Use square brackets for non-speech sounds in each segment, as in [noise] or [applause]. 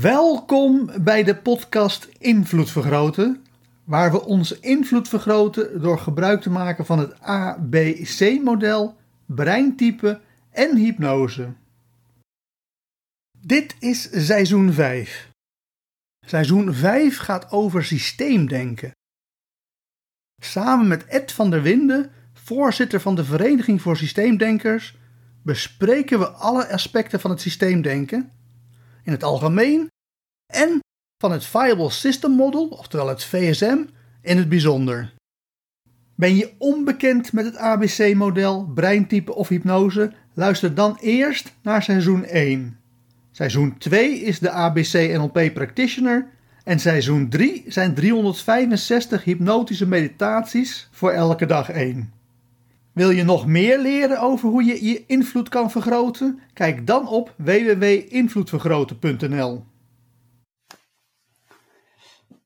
Welkom bij de podcast Invloed Vergroten, waar we onze invloed vergroten door gebruik te maken van het ABC-model, breintype en hypnose. Dit is seizoen 5. Seizoen 5 gaat over systeemdenken. Samen met Ed van der Winden, voorzitter van de Vereniging voor Systeemdenkers, bespreken we alle aspecten van het systeemdenken, in het algemeen, en van het Viable System Model, oftewel het VSM, in het bijzonder. Ben je onbekend met het ABC-model, breintype of hypnose? Luister dan eerst naar seizoen 1. Seizoen 2 is de ABC NLP Practitioner en seizoen 3 zijn 365 hypnotische meditaties voor elke dag 1. Wil je nog meer leren over hoe je je invloed kan vergroten? Kijk dan op www.invloedvergroten.nl.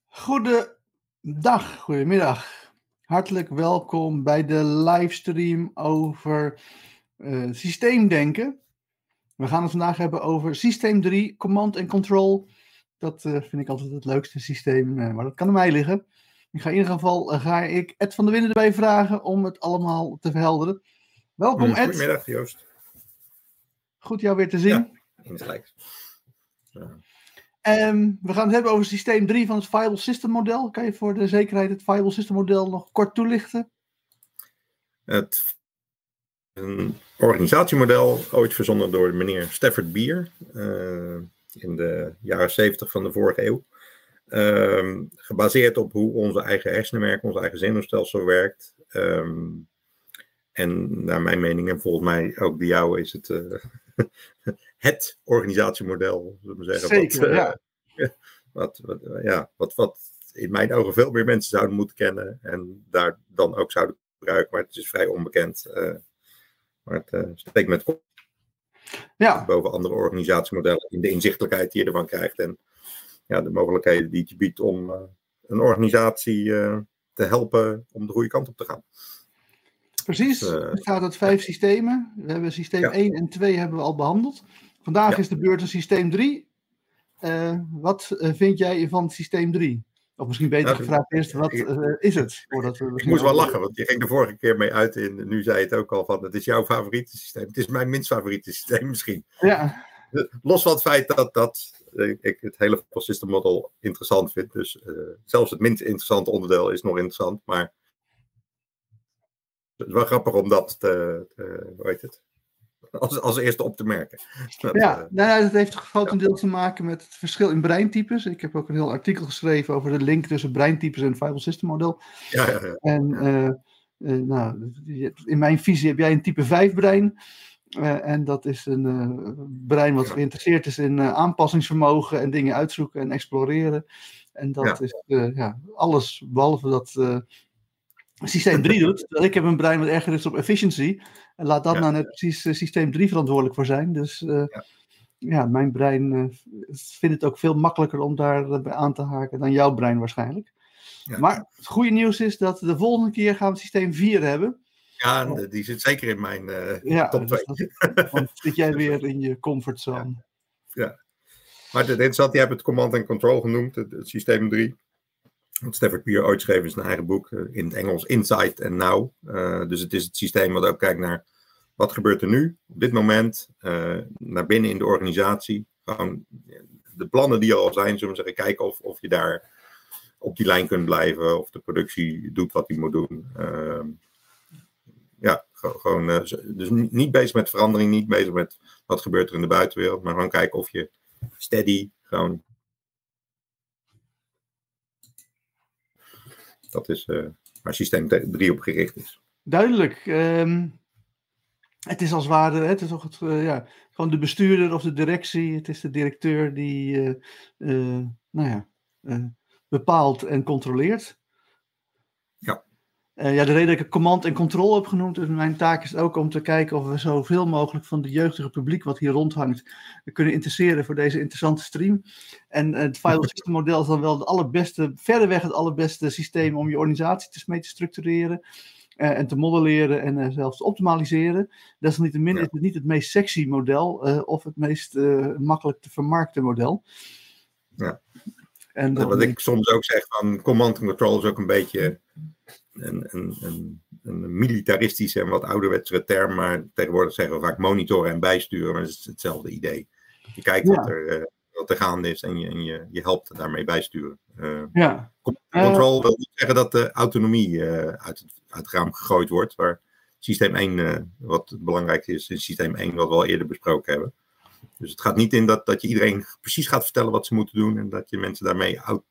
Goedendag, goedemiddag. Hartelijk welkom bij de livestream over uh, systeemdenken. We gaan het vandaag hebben over systeem 3, command en control. Dat uh, vind ik altijd het leukste systeem, maar dat kan aan mij liggen. Ik ga in ieder geval uh, ga ik Ed van der Winden erbij vragen om het allemaal te verhelderen. Welkom Ed. Goedemiddag Joost. Goed jou weer te zien. Ja, insgelijks. Um, we gaan het hebben over systeem 3 van het Viable System model. Kan je voor de zekerheid het Viable System model nog kort toelichten? Het een organisatiemodel, ooit verzonnen door meneer Stafford Beer uh, in de jaren 70 van de vorige eeuw. Uh, gebaseerd op hoe onze eigen hersenen werken, ons eigen zenuwstelsel werkt. Um, en naar mijn mening, en volgens mij ook de jouwe, is het uh, [laughs] het organisatiemodel, zullen we zeggen. Zeker, wat, ja. [laughs] Wat, wat, ja, wat, wat in mijn ogen veel meer mensen zouden moeten kennen en daar dan ook zouden gebruiken, maar het is vrij onbekend. Maar het steekt met ja. boven andere organisatiemodellen in de inzichtelijkheid die je ervan krijgt. En ja, de mogelijkheden die het je biedt om uh, een organisatie uh, te helpen om de goede kant op te gaan. Precies, dus, het gaat uit vijf systemen. We hebben systeem ja. 1 en 2 hebben we al behandeld. Vandaag ja. is de beurt aan systeem 3. wat vind jij van systeem 3? Of misschien beter nou, gevraagd eerst, wat uh, is het? Voordat we ik moest wel lachen, want je ging de vorige keer mee uit in, nu zei je het ook al van, het is jouw favoriete systeem. Het is mijn minst favoriete systeem misschien. Ja. Los van het feit dat, dat ik het hele system model interessant vind. Dus uh, zelfs het minst interessante onderdeel is nog interessant, maar het is wel grappig om dat te, te hoe heet het, als, als eerste op te merken. Dat, ja, uh, nou, dat heeft grotendeels ja. te maken met het verschil in breintypes. Ik heb ook een heel artikel geschreven over de link tussen breintypes en het Viable System model. Ja, ja, ja. En uh, uh, nou, in mijn visie heb jij een type 5 brein. En dat is een brein wat geïnteresseerd is in aanpassingsvermogen en dingen uitzoeken en exploreren. En dat is ja, alles behalve dat systeem 3 doet. Ik heb een brein wat erger is op efficiency. En laat dat ja. nou net precies systeem 3 verantwoordelijk voor zijn. Dus ja. mijn brein vindt het ook veel makkelijker om daarbij aan te haken dan jouw brein waarschijnlijk. Ja. Maar het goede nieuws is dat de volgende keer gaan we systeem 4 hebben. Ja, die zit zeker in mijn ja, top 2. Dus dan [laughs] zit jij weer in je comfortzone. Ja. Maar het interessant, je hebt het command en control genoemd, het, het systeem 3. Wat Stafford Beer ooit schreef in zijn eigen boek, in het Engels Insight and Now. Uh, dus het is het systeem wat ook kijkt naar wat gebeurt er nu, op dit moment, uh, naar binnen in de organisatie. Gewoon de plannen die er al zijn, zullen we zeggen, kijken of, of je daar op die lijn kunt blijven, of de productie doet wat die moet doen. Ja, gewoon, uh, dus niet bezig met verandering, niet bezig met wat gebeurt er in de buitenwereld, maar gewoon kijken of je steady, gewoon Dat is uh, waar systeem 3 op gericht is. Duidelijk. Um, het is als het ware, het is toch het, uh, ja, gewoon de bestuurder of de directie, het is de directeur die, nou ja, bepaalt en controleert. Ja. ja, de reden dat ik command en control heb genoemd, dus mijn taak is ook om te kijken of we zoveel mogelijk van de jeugdige publiek wat hier rondhangt kunnen interesseren voor deze interessante stream. En het file [laughs] system model is dan wel het allerbeste, verreweg het allerbeste systeem om je organisatie te, mee te structureren. Uh, en te modelleren en uh, zelfs te optimaliseren. Desalniettemin ja. is het niet het meest sexy model uh, of het meest makkelijk te vermarkten model. Ja. En wat ik soms ook zeg van command and control is ook een beetje een, een, een, een militaristische en wat ouderwetse term, maar tegenwoordig zeggen we vaak monitoren en bijsturen, maar het is hetzelfde idee. Je kijkt ja. wat, er, wat er gaande is en je, en je, je helpt daarmee bijsturen. ja. Control wil niet zeggen dat de autonomie uit het uit het raam gegooid wordt. Waar systeem 1, uh, wat belangrijk is, is systeem 1, wat we al eerder besproken hebben. Dus het gaat niet in dat, dat je iedereen precies gaat vertellen wat ze moeten doen en dat je mensen daarmee au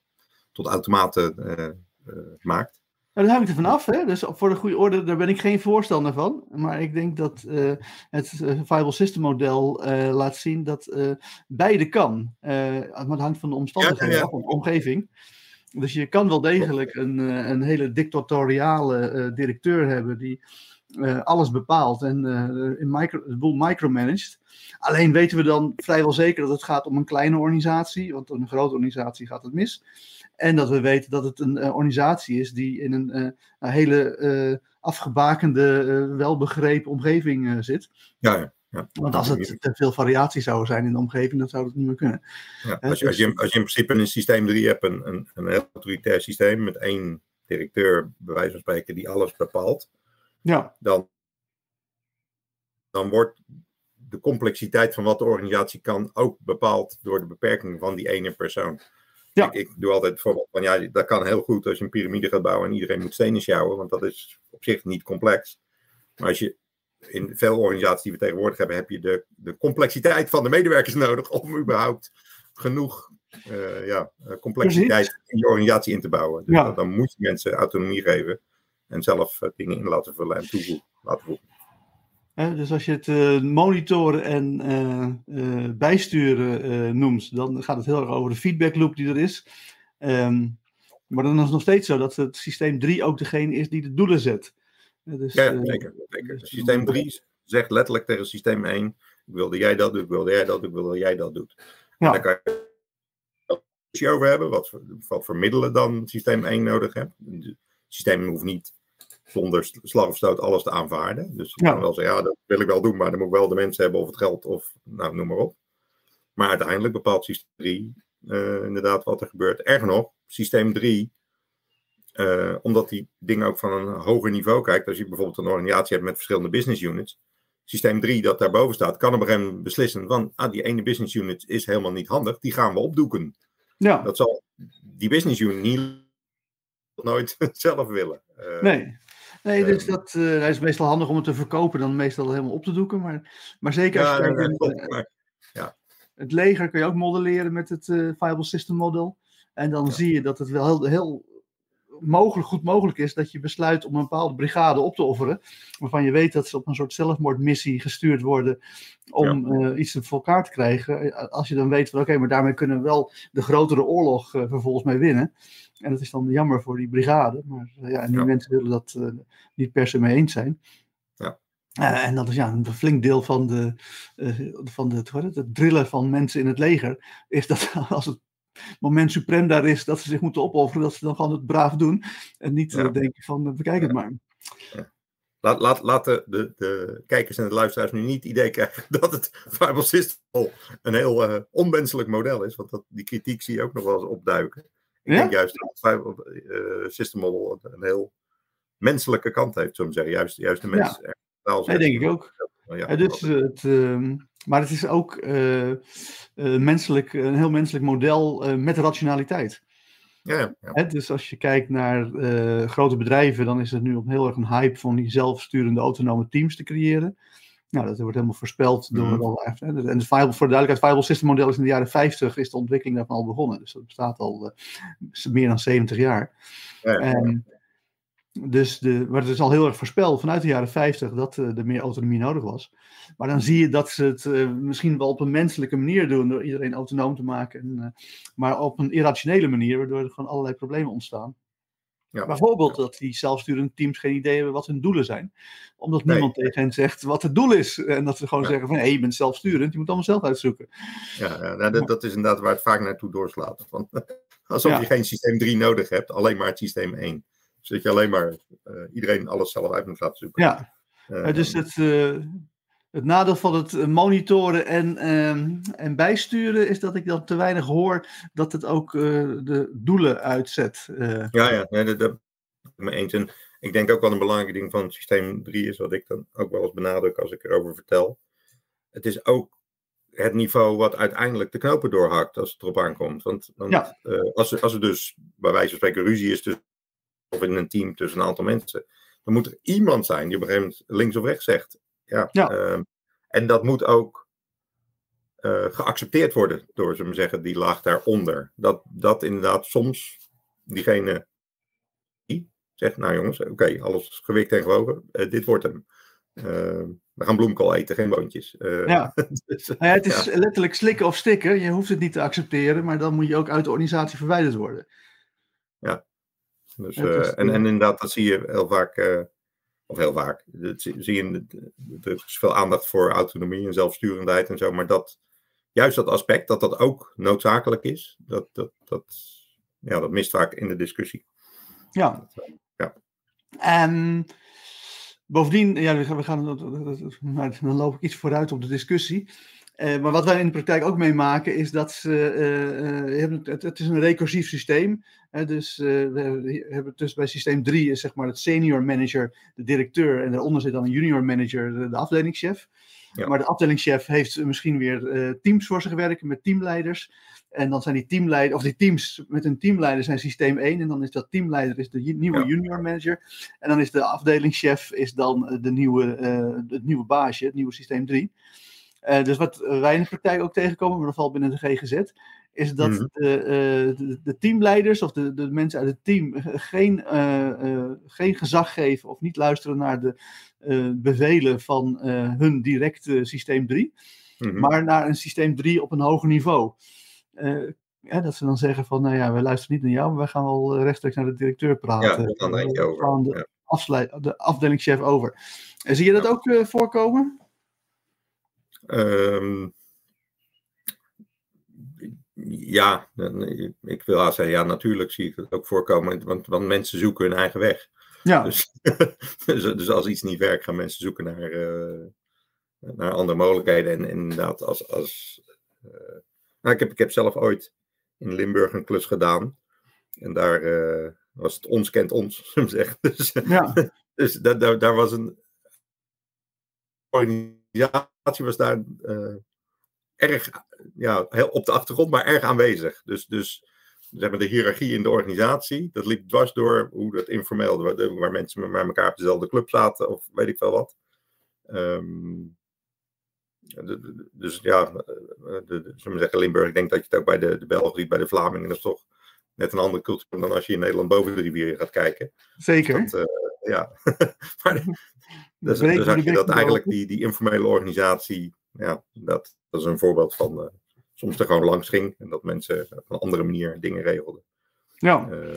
tot automaten uh, uh, maakt. Daar hangt er vanaf, hè? dus voor de goede orde, daar ben ik geen voorstander van. Maar ik denk dat uh, het Viable System model uh, laat zien dat uh, beide kan. maar het hangt van de omstandigheden ja, ja, ja. af, van de omgeving. Dus je kan wel degelijk een, eh, een hele dictatoriale directeur hebben die alles bepaalt en in micro, de boel micromanagt. Alleen weten we dan vrijwel zeker dat het gaat om een kleine organisatie, want een grote organisatie gaat het mis. En dat we weten dat het een organisatie is die in een, een hele afgebakende, welbegrepen omgeving zit. Ja, ja. Ja, Want als het te veel variatie zou zijn in de omgeving, dan zou dat niet meer kunnen. Ja, als, je, als, je, als je in principe een systeem 3 hebt, een, een, een heel autoritair systeem met één directeur, bij wijze van spreken, die alles bepaalt, ja. dan, dan wordt de complexiteit van wat de organisatie kan ook bepaald door de beperkingen van die ene persoon. Ja. Ik, ik, doe altijd bijvoorbeeld van ja, dat kan heel goed als je een piramide gaat bouwen en iedereen moet stenen sjouwen, want dat is op zich niet complex. Maar als je in veel organisaties die we tegenwoordig hebben, heb je de, de complexiteit van de medewerkers [laughs] nodig om überhaupt genoeg uh, ja, complexiteit Precies. in je organisatie in te bouwen. Dus ja. dan moet je mensen autonomie geven en zelf uh, dingen in laten vullen en toevoegen. Laten voegen. Dus als je het uh, monitoren en bijsturen noemt, dan gaat het heel erg over de feedback loop die er is. Um, maar dan is het nog steeds zo dat het systeem 3 ook degene is die de doelen zet. Dus, ja, zeker. zeker. Systeem 3 zegt letterlijk tegen systeem 1: Ik wilde jij dat doen, ik wilde jij dat doen, ik wilde jij dat doet. Ja. En daar kan je over hebben, wat voor, wat voor middelen dan systeem 1 nodig hebt. Het systeem hoeft niet zonder slag of stoot alles te aanvaarden. Dus je ja. kan wel zeggen, ja, dat wil ik wel doen, maar dan moet ik wel de mensen hebben of het geld of nou, noem maar op. Maar uiteindelijk bepaalt systeem 3 uh, inderdaad wat er gebeurt. Erger nog, systeem 3 uh, omdat die dingen ook van een hoger niveau kijkt. Als je bijvoorbeeld een organisatie hebt met verschillende business units. Systeem 3 dat daarboven staat, kan op een gegeven moment beslissen van ah, die ene business unit is helemaal niet handig, die gaan we opdoeken. Ja. Dat zal die business unit niet nooit [laughs] zelf willen. Uh, nee. Nee, dus dat uh, is meestal handig om het te verkopen dan meestal helemaal op te doeken. Maar, maar zeker als ja, je ja, kijkt, maar, ja. het leger kun je ook modelleren met het uh, Viable System Model. En dan zie je dat het wel heel, heel mogelijk, goed mogelijk is dat je besluit om een bepaalde brigade op te offeren. Waarvan je weet dat ze op een soort zelfmoordmissie gestuurd worden om ja. uh, iets voor elkaar te krijgen. Als je dan weet van oké, okay, maar daarmee kunnen we wel de grotere oorlog uh, vervolgens mee winnen. En dat is dan jammer voor die brigade. Maar uh, ja, en die ja. mensen willen dat niet per se mee eens zijn. Ja. en dat is ja, een flink deel van, de, van de, het, het drillen van mensen in het leger. Is dat [laughs] als het moment suprem daar is dat ze zich moeten opofferen, dat ze dan gewoon het braaf doen. En niet ja. uh, denken van, uh, bekijk het maar. Laat, laat, laat de, de, de, kijkers en de luisteraars nu niet het idee krijgen [laughs] dat het Fireball System een heel uh, onmenselijk model is. Want dat, die kritiek zie je ook nog wel eens opduiken. Ik ja? denk juist dat het Fireball System Model een heel menselijke kant heeft, zo zeggen. Juist, juist de mens. Ja. Nee, denk ik ook. Ja, dus het, um, maar het is ook uh, uh, menselijk, een heel menselijk model uh, met rationaliteit. Ja, ja. Hè, dus als je kijkt naar grote bedrijven, dan is het nu op heel erg een hype van die zelfsturende autonome teams te creëren. Nou, dat wordt helemaal voorspeld door mm. al. En de Viable, voor de duidelijkheid, het Viable System model is in de jaren 50 is de ontwikkeling daarvan al begonnen. Dus dat bestaat al meer dan 70 jaar. Ja, en, Dus de, maar het is al heel erg voorspeld vanuit de jaren 50 dat uh, er meer autonomie nodig was. Maar dan zie je dat ze het uh, misschien wel op een menselijke manier doen, door iedereen autonoom te maken. En, uh, maar op een irrationele manier, waardoor er gewoon allerlei problemen ontstaan. Ja. Bijvoorbeeld dat die zelfsturende teams geen idee hebben wat hun doelen zijn. Omdat nee. niemand tegen hen zegt wat het doel is. En dat ze gewoon ja. zeggen van, hé, hey, je bent zelfsturend, je moet allemaal zelf uitzoeken. Ja, ja nou, dat, dat, is inderdaad waar het vaak naartoe doorslaat. Want, [laughs] alsof je geen systeem 3 nodig hebt, alleen maar het systeem 1. Dus dat je alleen maar uh, iedereen alles zelf uit moet laten zoeken. Ja, uh, dus het, het nadeel van het monitoren en, ehm, en bijsturen is dat ik dan te weinig hoor dat het ook de doelen uitzet. Ja, ja, nee, dat, dat me eens. En ik denk ook wel een belangrijk ding van systeem 3 is, wat ik dan ook wel eens benadruk als ik erover vertel. Het is ook het niveau wat uiteindelijk de knopen doorhakt als het erop aankomt. Want, want ja. als, er, als er dus bij wijze van spreken ruzie is tussen of in een team tussen een aantal mensen. Dan moet er iemand zijn die op een gegeven moment links of rechts zegt. Ja, ja. Uh, en dat moet ook uh, geaccepteerd worden door, zullen we zeggen, die laag daaronder. Dat, dat inderdaad soms diegene die zegt, nou jongens, oké, okay, alles gewikt en gewogen, uh, dit wordt hem. we gaan bloemkool eten, geen boontjes. ja. [laughs] dus, nou ja, het is ja. letterlijk slikken of stikken. Je hoeft het niet te accepteren, maar dan moet je ook uit de organisatie verwijderd worden. Dus, uh, en, en inderdaad, dat zie je heel vaak, uh, of heel vaak, dat zie, zie je, er is veel aandacht voor autonomie en zelfsturendheid en zo, maar dat, juist dat aspect, dat dat ook noodzakelijk is, dat, dat, dat, ja, dat mist vaak in de discussie. Ja. ja. En bovendien, ja, we gaan, dan loop ik iets vooruit op de discussie. Uh, maar wat wij in de praktijk ook meemaken is dat ze, uh, uh, het, het, is een recursief systeem. dus we hebben dus bij systeem 3 is zeg maar het senior manager, de directeur, en daaronder zit dan een junior manager, de, de afdelingschef. Ja. Maar de afdelingschef heeft misschien weer teams voor zich werken met teamleiders. En dan zijn die teamleiders, of die teams met een teamleider zijn systeem 1. En dan is dat teamleider is de nieuwe ja. junior manager. En dan is de afdelingschef is dan de nieuwe, het nieuwe baasje, het nieuwe systeem 3. Uh, dus wat wij in de praktijk ook tegenkomen, maar dat valt binnen de GGZ, is dat de, uh, de, de, teamleiders of de, de mensen uit het team geen, uh, geen gezag geven of niet luisteren naar de bevelen van hun directe systeem 3, mm-hmm. maar naar een systeem 3 op een hoger niveau. Ja, dat ze dan zeggen van, nou ja, we luisteren niet naar jou, maar wij gaan wel rechtstreeks naar de directeur praten. Ja, dan denk je over. Gaan de, ja. de afdelingschef over. En zie je dat ja. ook voorkomen? Um, ja, ik wil al zeggen, ja, natuurlijk zie ik het ook voorkomen, want, want mensen zoeken hun eigen weg. Ja. Dus, [laughs] dus, dus, als iets niet werkt, gaan mensen zoeken naar, uh, naar andere mogelijkheden. En, en inderdaad, als. als uh, nou, ik, heb, ik heb zelf ooit in Limburg een klus gedaan. En daar uh, was het ons kent ons, [laughs] zeggen. Dus, ja. [laughs] dus daar, daar, daar was een organisatie was daar uh, erg ja, heel op de achtergrond, maar erg aanwezig. Dus, dus zeg maar, de hiërarchie in de organisatie, dat liep dwars door hoe dat informeel, waar, waar mensen met elkaar op dezelfde club zaten of weet ik veel wat. Um, de, dus ja, de, de, zullen we zeggen Limburg, ik denk dat je het ook bij de, de Belgen bij de Vlamingen, dat is toch net een andere cultuur dan als je in Nederland boven de rivier gaat kijken. Zeker. Dat, uh, ja, [laughs] maar dus, dus zag je dat eigenlijk die, die informele organisatie, ja, dat, dat is een voorbeeld van uh, soms er gewoon langs ging en dat mensen op een andere manier dingen regelden. Ja. Uh,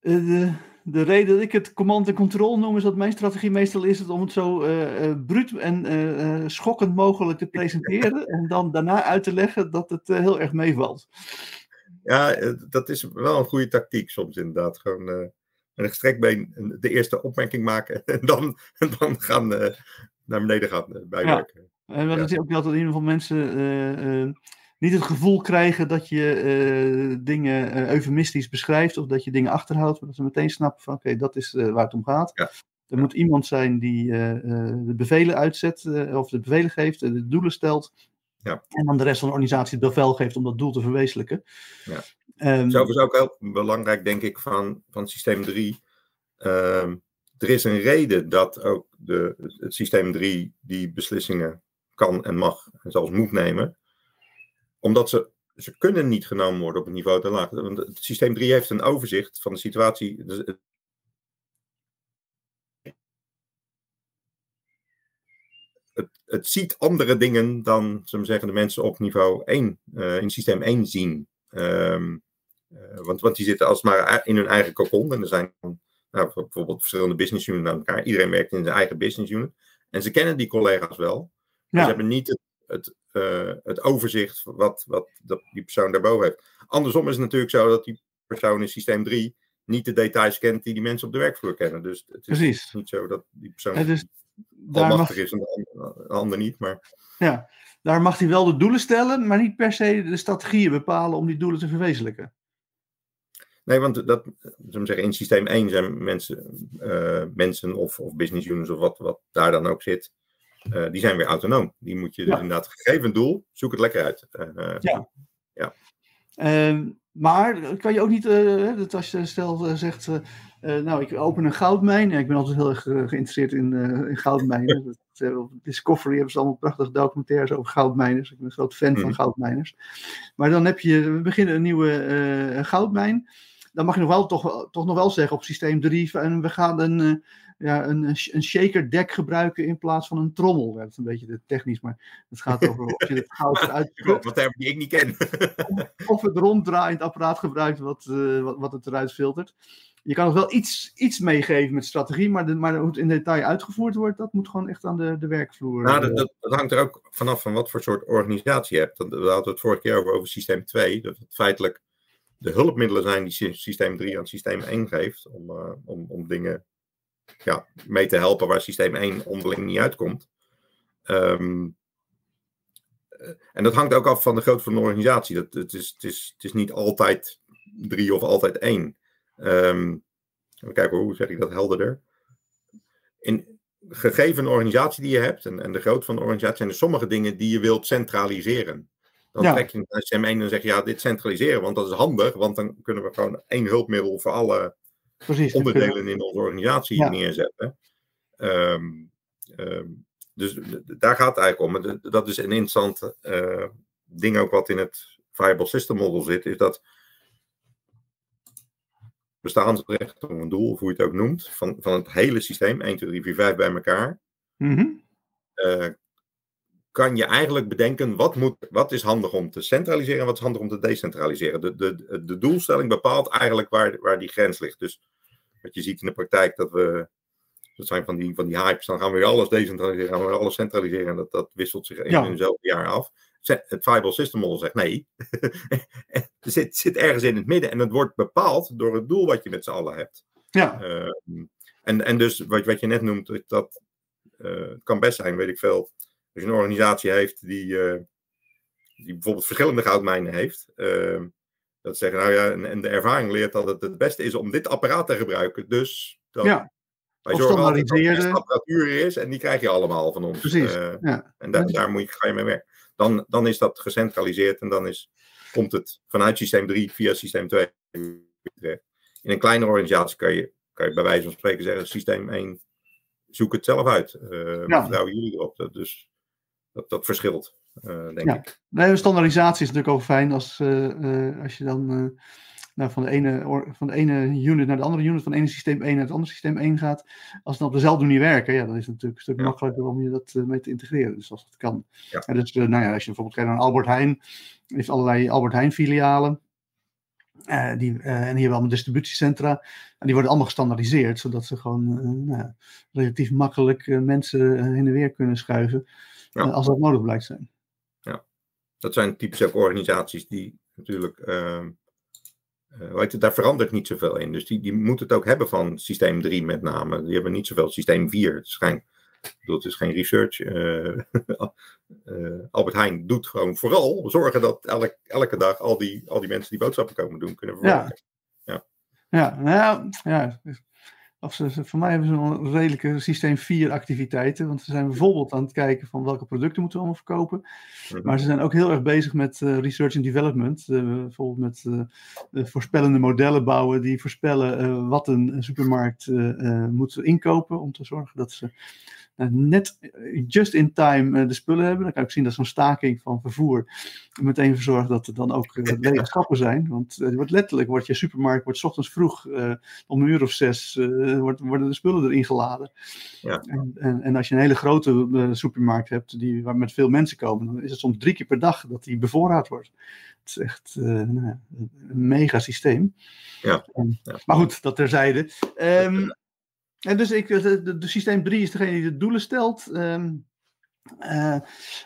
de, de reden dat ik het command en control noem, is dat mijn strategie meestal is het om het zo uh, bruut en schokkend mogelijk te presenteren. [laughs] en dan daarna uit te leggen dat het heel erg meevalt. Ja, dat is wel een goede tactiek soms inderdaad. Gewoon een been de eerste opmerking maken [laughs] en dan, en dan gaan naar beneden gaan bijwerken. Ja. En wat ja. is ook dat in ieder geval mensen niet het gevoel krijgen dat je dingen eufemistisch beschrijft of dat je dingen achterhoudt, maar dat ze meteen snappen van oké, okay, dat is waar het om gaat. Ja. Er moet iemand zijn die de bevelen uitzet of de bevelen geeft, de doelen stelt. Ja. En dan de rest van de organisatie het bevel geeft om dat doel te verwezenlijken. Ja. Um, is ook heel belangrijk, denk ik, van, van systeem 3. Ehm, er is een reden dat ook de, het systeem 3 die beslissingen kan en mag en zelfs moet nemen. Omdat ze, ze kunnen niet genomen worden op het niveau te laag. Want het systeem 3 heeft een overzicht van de situatie. Dus het, het, ziet andere dingen dan, zullen we zeggen, de mensen op niveau 1, eh, in systeem 1 zien. Ehm, want, want die zitten als maar in hun eigen cocon. En er zijn nou, bijvoorbeeld verschillende business units aan elkaar. Iedereen werkt in zijn eigen business unit. En ze kennen die collega's wel. Maar ze hebben niet het, het, het overzicht wat, wat dat die persoon daarboven heeft. Andersom is het natuurlijk zo dat die persoon in systeem 3 niet de details kent die die mensen op de werkvloer kennen. Dus het is Precies. niet zo dat die persoon Het almachtig mag, is en de ander, de ander niet. Maar ja, daar mag hij wel de doelen stellen, maar niet per se de strategieën bepalen om die doelen te verwezenlijken. nee, want dat, zeggen, in systeem 1 zijn mensen, eh, mensen of, of business units of wat, wat daar dan ook zit, eh, die zijn weer autonoom. Die moet je dus Ja. inderdaad, gegeven een doel, zoek het lekker uit. Eh, Ja. Ja. Ehm, maar kan je ook niet, dat als je stel zegt, nou ik open een goudmijn. Ik ben altijd heel erg eh, geïnteresseerd in, eh, in goudmijnen. [laughs] Dat, eh, op Discovery hebben ze allemaal prachtige documentaires over goudmijners. Ik ben een groot fan van Mhm. goudmijners. Maar dan heb je, we beginnen een nieuwe eh, goudmijn. Dan mag je nog wel, toch, toch nog wel zeggen op systeem 3, en we gaan een, eh, ja, een, een shaker deck gebruiken in plaats van een trommel. Ja, dat is een beetje te technisch, maar het gaat over of je het [laughs] goud eruit Wat term die ik niet ken. of het ronddraaiend apparaat gebruikt wat, eh, wat, wat het eruit filtert. Je kan nog wel iets, iets meegeven met strategie, maar, de, maar hoe het in detail uitgevoerd wordt, dat moet gewoon echt aan de, de werkvloer. Nou, eh, dat, dat, dat hangt er ook vanaf van wat voor soort organisatie je hebt. Dat- We hadden het vorige keer over, over systeem 2. Dat het feitelijk de hulpmiddelen zijn die sy- systeem 3 aan systeem 1 geeft. Om, eh, om, om dingen ja, mee te helpen waar systeem 1 onderling niet uitkomt. Ehm, eh, en dat hangt ook af van de grootte van de organisatie. Dat, het, is, het, is, het is niet altijd 3 of altijd 1. Ehm even kijken, hoe zeg ik dat helderder? In, gegeven een organisatie die je hebt en, en de grootte van de organisatie, zijn er sommige dingen die je wilt centraliseren. Dan Ja. trek je naar SM1 en dan zeg je, ja, dit centraliseren, want dat is handig, want dan kunnen we gewoon één hulpmiddel voor alle precies. onderdelen in onze organisatie Ja. neerzetten. Ehm, ehm, dus daar gaat het eigenlijk om. En Dat is een interessant eh, ding ook wat in het Viable System Model zit, is dat bestaansrecht, of een doel, of hoe je het ook noemt, van, van het hele systeem, 1, 2, 3, 4, 5 bij elkaar, Mhm. eh, kan je eigenlijk bedenken wat, moet, wat is handig om te centraliseren en wat is handig om te decentraliseren. De, de, de doelstelling bepaalt eigenlijk waar, waar die grens ligt. Dus wat je ziet in de praktijk, dat we, dat zijn van die, van die hypes, dan gaan we weer alles decentraliseren, gaan we weer alles centraliseren en dat, dat wisselt zich in Ja. eenzelfde jaar af. Het Viable System Model zegt nee, [laughs] het zit, zit ergens in het midden en het wordt bepaald door het doel wat je met z'n allen hebt. Ja, Ehm, en, en dus wat, wat je net noemt, dat eh, kan best zijn, weet ik veel. Als je een organisatie heeft die, eh, die bijvoorbeeld verschillende goudmijnen heeft. ehm, dat zeggen, nou ja, en, en de ervaring leert dat het het beste is om dit apparaat te gebruiken. Dus dat, ja, wij of zorgen dat er apparatuur is en die krijg je allemaal van ons. precies. Eh, ja. en daar, daar moet je, ga je mee werken. Dan, dan is dat gecentraliseerd en dan is, komt het vanuit systeem 3 via systeem 2 terecht. In een kleinere organisatie kan je, kan je bij wijze van spreken zeggen: systeem 1, zoek het zelf uit. Eh Ja. Vertrouwen jullie erop. Dat, dus dat, dat verschilt, eh, denk Ja. ik. Nee, standaardisatie is natuurlijk ook fijn als, eh, als je dan nou, van, de ene, van de ene unit naar de andere unit, van het ene systeem 1 naar het andere systeem 1 gaat. Als het op dezelfde manier werken, ja, dan is het natuurlijk een stuk Ja. makkelijker om je dat eh, mee te integreren. Dus als dat kan. Ja. En dus, eh, nou ja, als je bijvoorbeeld kijkt naar Albert Heijn, heeft allerlei Albert Heijn filialen. Eh, die, en die hebben allemaal distributiecentra. En die worden allemaal gestandaardiseerd, zodat ze gewoon nou, ja, relatief makkelijk mensen heen en weer kunnen schuiven. Ja. als dat nodig blijkt zijn. Dat zijn typisch ook organisaties die natuurlijk. ehm, eh, hoe heet het, daar verandert niet zoveel in. Dus die, die moeten het ook hebben van systeem 3 met name. Die hebben niet zoveel systeem 4. Het is geen, bedoel, het is geen research. eh, [laughs] eh, Albert Heijn doet gewoon vooral zorgen dat elk, elke dag al die, al die mensen die boodschappen komen doen kunnen verwerken. Ja, nou ja, ja. Of ze, voor mij hebben ze een redelijke systeem 4 activiteiten. Want ze zijn bijvoorbeeld aan het kijken van welke producten moeten we allemaal verkopen. Mhm. Maar ze zijn ook heel erg bezig met eh, research and development. Eh, bijvoorbeeld met eh, voorspellende modellen bouwen die voorspellen wat een, supermarkt moet inkopen. Om te zorgen dat ze net eh, just in time eh, de spullen hebben. Dan kan ik zien dat zo'n staking van vervoer meteen verzorgt dat er dan ook uh, [laughs] lege schappen zijn. Want uh, wordt letterlijk wordt je supermarkt wordt 's ochtends vroeg om een uur of zes wordt, worden de spullen erin geladen. Ja. En, en, en, als je een hele grote supermarkt hebt die, waar met veel mensen komen, dan is het soms drie keer per dag dat die bevoorraad wordt. Het is echt nou, een mega systeem. Ja. ja. Maar goed, dat terzijde. Um, en dus ik, de, de, de, systeem 3 is degene die de doelen stelt. Um, uh,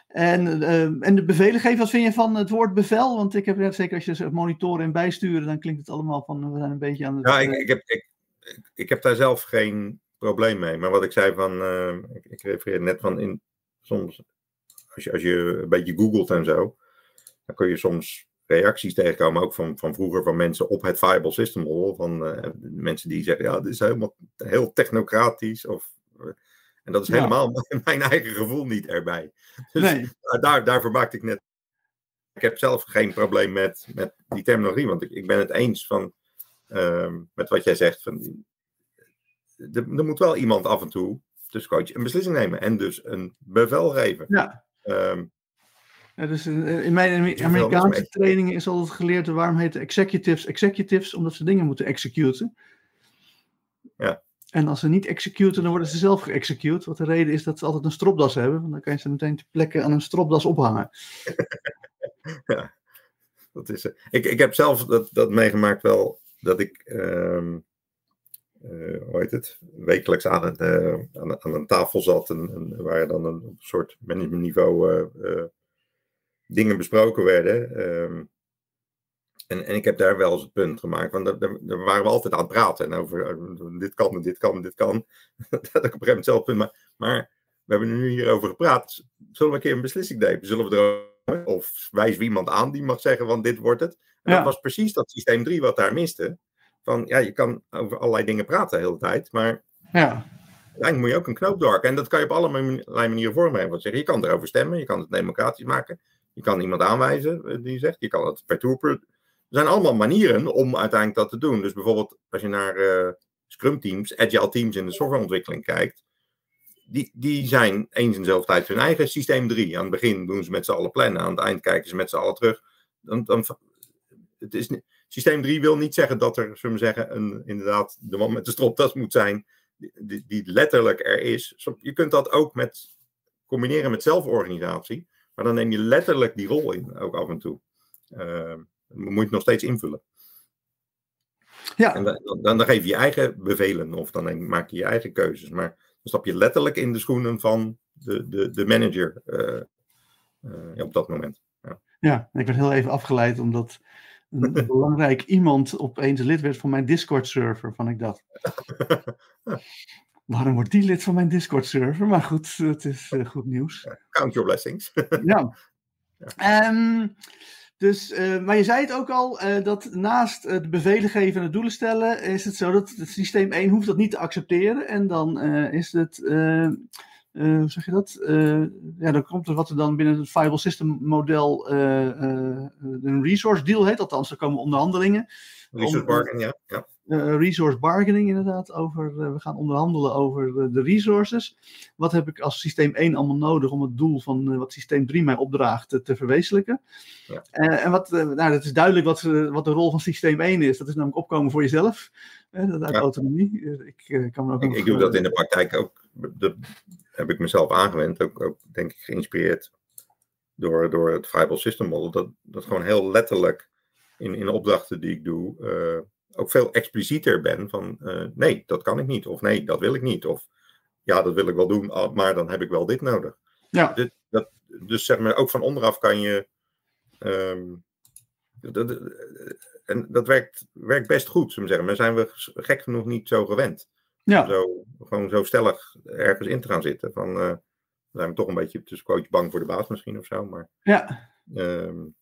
en, uh, en de bevelen geven, wat vind je van het woord bevel? Want ik heb net zeker als je monitoren en bijsturen, dan klinkt het allemaal van we zijn een beetje aan het. Ja, ik, ik, heb, ik, ik heb daar zelf geen probleem mee. Maar wat ik zei van, uh, ik, ik refereer net van in soms, als je, als je een beetje googelt en zo, dan kun je soms reacties tegenkomen, ook van, van vroeger van mensen op het Viable System Model. Van uh, mensen die zeggen, ja, dit is helemaal heel technocratisch. Of, uh, en dat is ja. helemaal [laughs] mijn eigen gevoel niet erbij. Dus nee. daar, daarvoor maakte ik net. Ik heb zelf geen probleem met, met die terminologie, want ik, ik ben het eens van, uh, met wat jij zegt. Van, er, er moet wel iemand af en toe, dus coach, een beslissing nemen en dus een bevel geven. Ja. Um, ja, dus in mijn Amerikaanse trainingen is altijd geleerd waarom heten executives executives, omdat ze dingen moeten executen. Ja. En als ze niet executen, dan worden ze zelf geëxecute. Wat de reden is dat ze altijd een stropdas hebben. Want dan kan je ze meteen te plekken aan een stropdas ophangen. [laughs] ja, dat is Ik, ik heb zelf dat, dat meegemaakt wel, dat ik, um, uh, hoe heet het, wekelijks aan, uh, aan, aan, een tafel zat. En, en waar dan een soort managementniveau uh, dingen besproken werden. Um, en, en ik heb daar wel eens het punt gemaakt, want daar, daar waren we altijd aan het praten. En over uh, dit kan en dit kan en dit kan. [laughs] dat ik op een gegeven moment zelf punt. Maar, maar we hebben nu hierover gepraat. Zullen we een keer een beslissing nemen? Zullen we er of wijs wie iemand aan die mag zeggen van dit wordt het. En ja. dat was precies dat systeem 3 wat daar miste. Van ja, je kan over allerlei dingen praten de hele tijd, maar ja. uiteindelijk moet je ook een knoop doorhakken. En dat kan je op allerlei manieren. Want zeggen, je kan erover stemmen, je kan het democratisch maken. Je kan iemand aanwijzen eh, die zegt, je kan het per tour. Er zijn allemaal manieren om uiteindelijk dat te doen. Dus bijvoorbeeld als je naar uh, Scrum teams, agile teams in de softwareontwikkeling kijkt, die, die zijn eens in dezelfde tijd hun eigen systeem 3. Aan het begin doen ze met z'n allen plannen, aan het eind kijken ze met z'n allen terug. Dan, dan, het is, systeem 3 wil niet zeggen dat er, zullen we zeggen, een, inderdaad de man met de stropdas moet zijn, die, die letterlijk er is. Je kunt dat ook met combineren met zelforganisatie. Maar dan neem je letterlijk die rol in, ook af en toe. Uh, moet je het nog steeds invullen. Ja. En dan, dan, dan geef je je eigen bevelen of dan maak je je eigen keuzes. Maar dan stap je letterlijk in de schoenen van de, de, de manager uh, uh, op dat moment. Ja. ja, ik werd heel even afgeleid omdat een [laughs] belangrijk iemand opeens lid werd van mijn Discord-server. Van ik dacht, [laughs] waarom wordt die lid van mijn Discord-server? Maar goed, het is uh, goed nieuws. Count your blessings. [laughs] ja. ja. Um, dus, uh, maar je zei het ook al, uh, dat naast het bevelen geven en het doelen stellen, is het zo dat het systeem 1 hoeft dat niet te accepteren. En dan is het, hoe zeg je dat? ja, dan komt er wat er dan binnen het Viable System model een resource deal heet. Althans, er komen onderhandelingen. Resource bargaining, ja. ja resource bargaining inderdaad. Over, uh, we gaan onderhandelen over uh, de resources. Wat heb ik als systeem 1 allemaal nodig om het doel van wat systeem 3 mij opdraagt te, te verwezenlijken? Ja. en wat, nou, dat is duidelijk wat, wat de rol van systeem 1 is. Dat is namelijk opkomen voor jezelf. dat uit ja. autonomie. Ik, kan me ook ik, ik doe dat in de praktijk ook. Dat heb ik mezelf aangewend. Ook, ook denk ik geïnspireerd door, door het Viable System Model. Dat, dat gewoon heel letterlijk in, in opdrachten die ik doe ook veel explicieter ben van uh, nee, dat kan ik niet. Of nee, dat wil ik niet. Of ja, dat wil ik wel doen, maar dan heb ik wel dit nodig. Ja. Dit, dat, dus zeg maar, ook van onderaf kan je. Um, dat, en dat werkt, werkt best goed, zullen we zeggen. Maar zijn we gek genoeg niet zo gewend. Ja. Zo, gewoon zo stellig ergens in te gaan zitten. Van, uh, zijn we toch een beetje tussen bang voor de baas misschien of zo. Maar, ja. Um,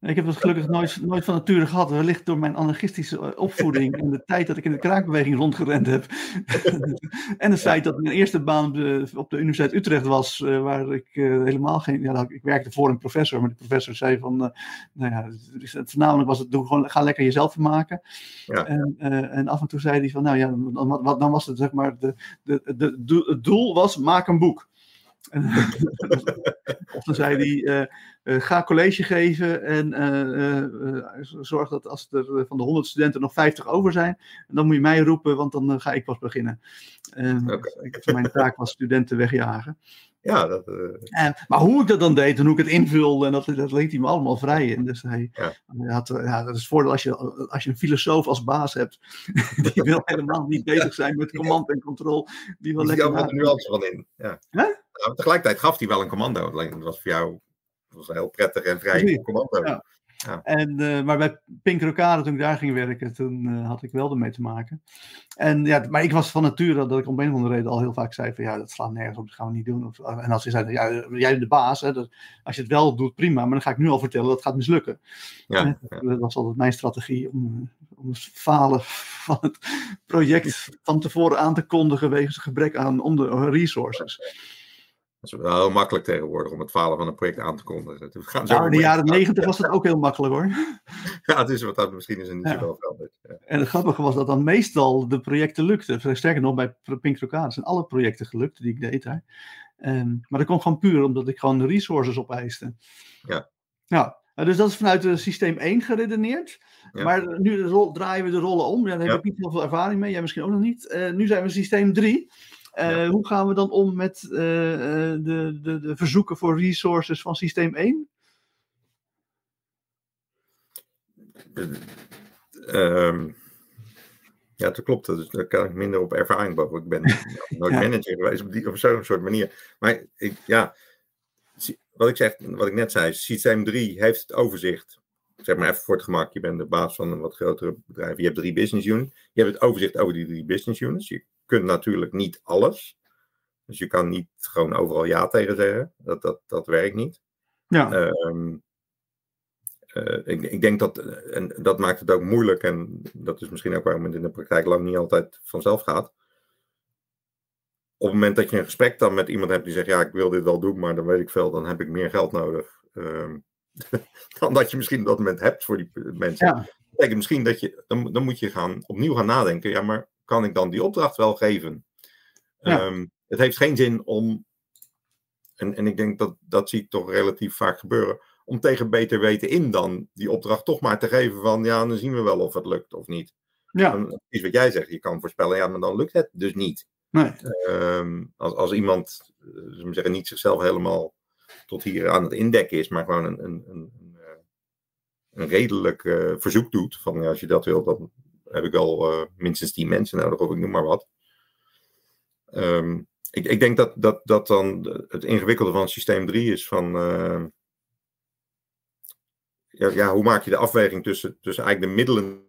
Ik heb het gelukkig nooit, nooit van nature gehad. Wellicht door mijn anarchistische eh, opvoeding en de tijd dat ik in de kraakbeweging rondgerend heb. [laughs] en het feit dat mijn eerste baan op de, op de Universiteit Utrecht was, uh, waar ik uh, helemaal geen. Ja, ik werkte voor een professor, maar de professor zei van. Uh, nou ja, het, voornamelijk was het doe gewoon, ga lekker jezelf maken. Ja. En, en, af en toe zei hij van, nou ja, dan, dan was het zeg maar. De, de, de, het doel was: maak een boek. [laughs] of dan zei hij, ga college geven en uh, zorg dat als er van de 100 studenten nog 50 over zijn, dan moet je mij roepen, want dan ga ik pas beginnen. Okay. Mijn taak was studenten wegjagen. Ja, dat, en, maar hoe ik dat dan deed en hoe ik het invulde, en dat, dat liet hij me allemaal vrij. En dus hij, ja. hij had, ja, dat is het voordeel als je, als je een filosoof als baas hebt, [laughs] die wil helemaal niet bezig zijn met command en control. Die wil lekker. Daar nuance van in. Ja. Huh? Nou, tegelijkertijd gaf hij wel een commando. Dat was voor jou was heel prettig en vrij commando. Ja. Ja. En, uh, maar bij Pink Rocade, toen ik daar ging werken, toen uh, had ik wel ermee te maken. En, ja, maar ik was van nature dat ik om een of andere reden al heel vaak zei van ja, dat slaat nergens op, dat gaan we niet doen. Of, en als ze zeiden, ja, jij bent de baas, hè, dat, als je het wel doet, prima, maar dan ga ik nu al vertellen dat gaat mislukken. Ja, ja. Dat was altijd mijn strategie om, om het falen van het project van tevoren aan te kondigen wegens gebrek aan onder resources. Is wel heel makkelijk tegenwoordig om het falen van een project aan te kondigen. Gaan nou, in de jaren negentig was dat ook heel makkelijk hoor. [laughs] Ja, het is wat dat misschien is niet ja. veranderd. Ja. En het grappige was dat dan meestal de projecten lukten. Sterker nog, bij Pink zijn alle projecten gelukt die ik deed daar. Um, maar dat komt gewoon puur omdat ik gewoon de resources opeiste. Ja. Ja, dus dat is vanuit uh, systeem 1 geredeneerd. Ja. Maar nu rol, draaien we de rollen om. Ja, daar heb ik niet heel veel ervaring mee. Jij misschien ook nog niet. Uh, nu zijn we systeem 3. Ja. Hoe gaan we dan om met uh, de, de, de verzoeken voor resources van systeem 1? Um, ja, dat klopt. Dus daar kan ik minder op ervaring boven. Ik ben [laughs] nooit ja. manager geweest op, die, op zo'n soort manier. Maar ik, ja, wat ik, zeg, wat ik net zei, systeem 3 heeft het overzicht. Zeg maar even voor het gemak, je bent de baas van een wat grotere bedrijf. Je hebt drie business units. Je hebt het overzicht over die drie business units. Je kunt natuurlijk niet alles. Dus je kan niet gewoon overal ja tegen zeggen. Dat, dat, dat werkt niet. Ja. Um, uh, ik, ik, denk dat, en dat maakt het ook moeilijk, en dat is misschien ook waarom het in de praktijk lang niet altijd vanzelf gaat. Op het moment dat je een gesprek dan met iemand hebt die zegt, ja, ik wil dit wel doen, maar dan weet ik veel, dan heb ik meer geld nodig. Um, [laughs] dan dat je misschien op dat moment hebt voor die mensen. Ja. Dat misschien dat je, dan, dan moet je gaan, opnieuw gaan nadenken, ja, maar kan ik dan die opdracht wel geven? Ja. Um, het heeft geen zin om, en, en ik denk dat dat zie ik toch relatief vaak gebeuren, om tegen beter weten in dan die opdracht toch maar te geven van, ja, dan zien we wel of het lukt of niet. Ja. Is wat jij zegt, je kan voorspellen, ja, maar dan lukt het dus niet. Nee. Um, als, als iemand, uh, zeggen, niet zichzelf helemaal tot hier aan het indekken is, maar gewoon een, een, een, een, een redelijk uh, verzoek doet, van ja, als je dat wil, dan heb ik al uh, minstens tien mensen nodig, of ik noem maar wat. Um, ik, ik, denk dat, dat, dat dan het ingewikkelde van systeem 3 is van. Uh, ja, ja, hoe maak je de afweging tussen, tussen eigenlijk de middelen.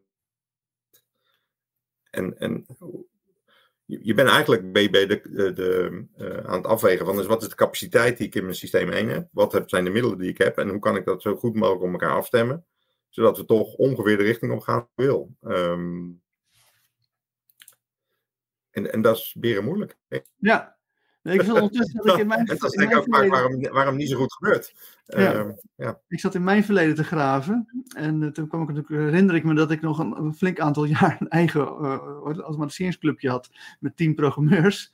En, en je, bent eigenlijk bij, de, de, uh, aan het afwegen van dus wat is de capaciteit die ik in mijn systeem 1 heb? Wat zijn de middelen die ik heb? En hoe kan ik dat zo goed mogelijk op elkaar afstemmen? Zodat we toch ongeveer de richting op gaan wil. Um, en, en dat is beren moeilijk. Hè? Ja. Ik zat ondertussen dat ik in [laughs] mijn, dat is denk ik ook verleden... waarom, waarom niet zo goed gebeurt. Ja. Uh, ja. Ik zat in mijn verleden te graven. En uh, toen kwam ik natuurlijk, herinner ik me dat ik nog een, een flink aantal [laughs] jaar een eigen uh, automatiseringsclubje had met tien programmeurs.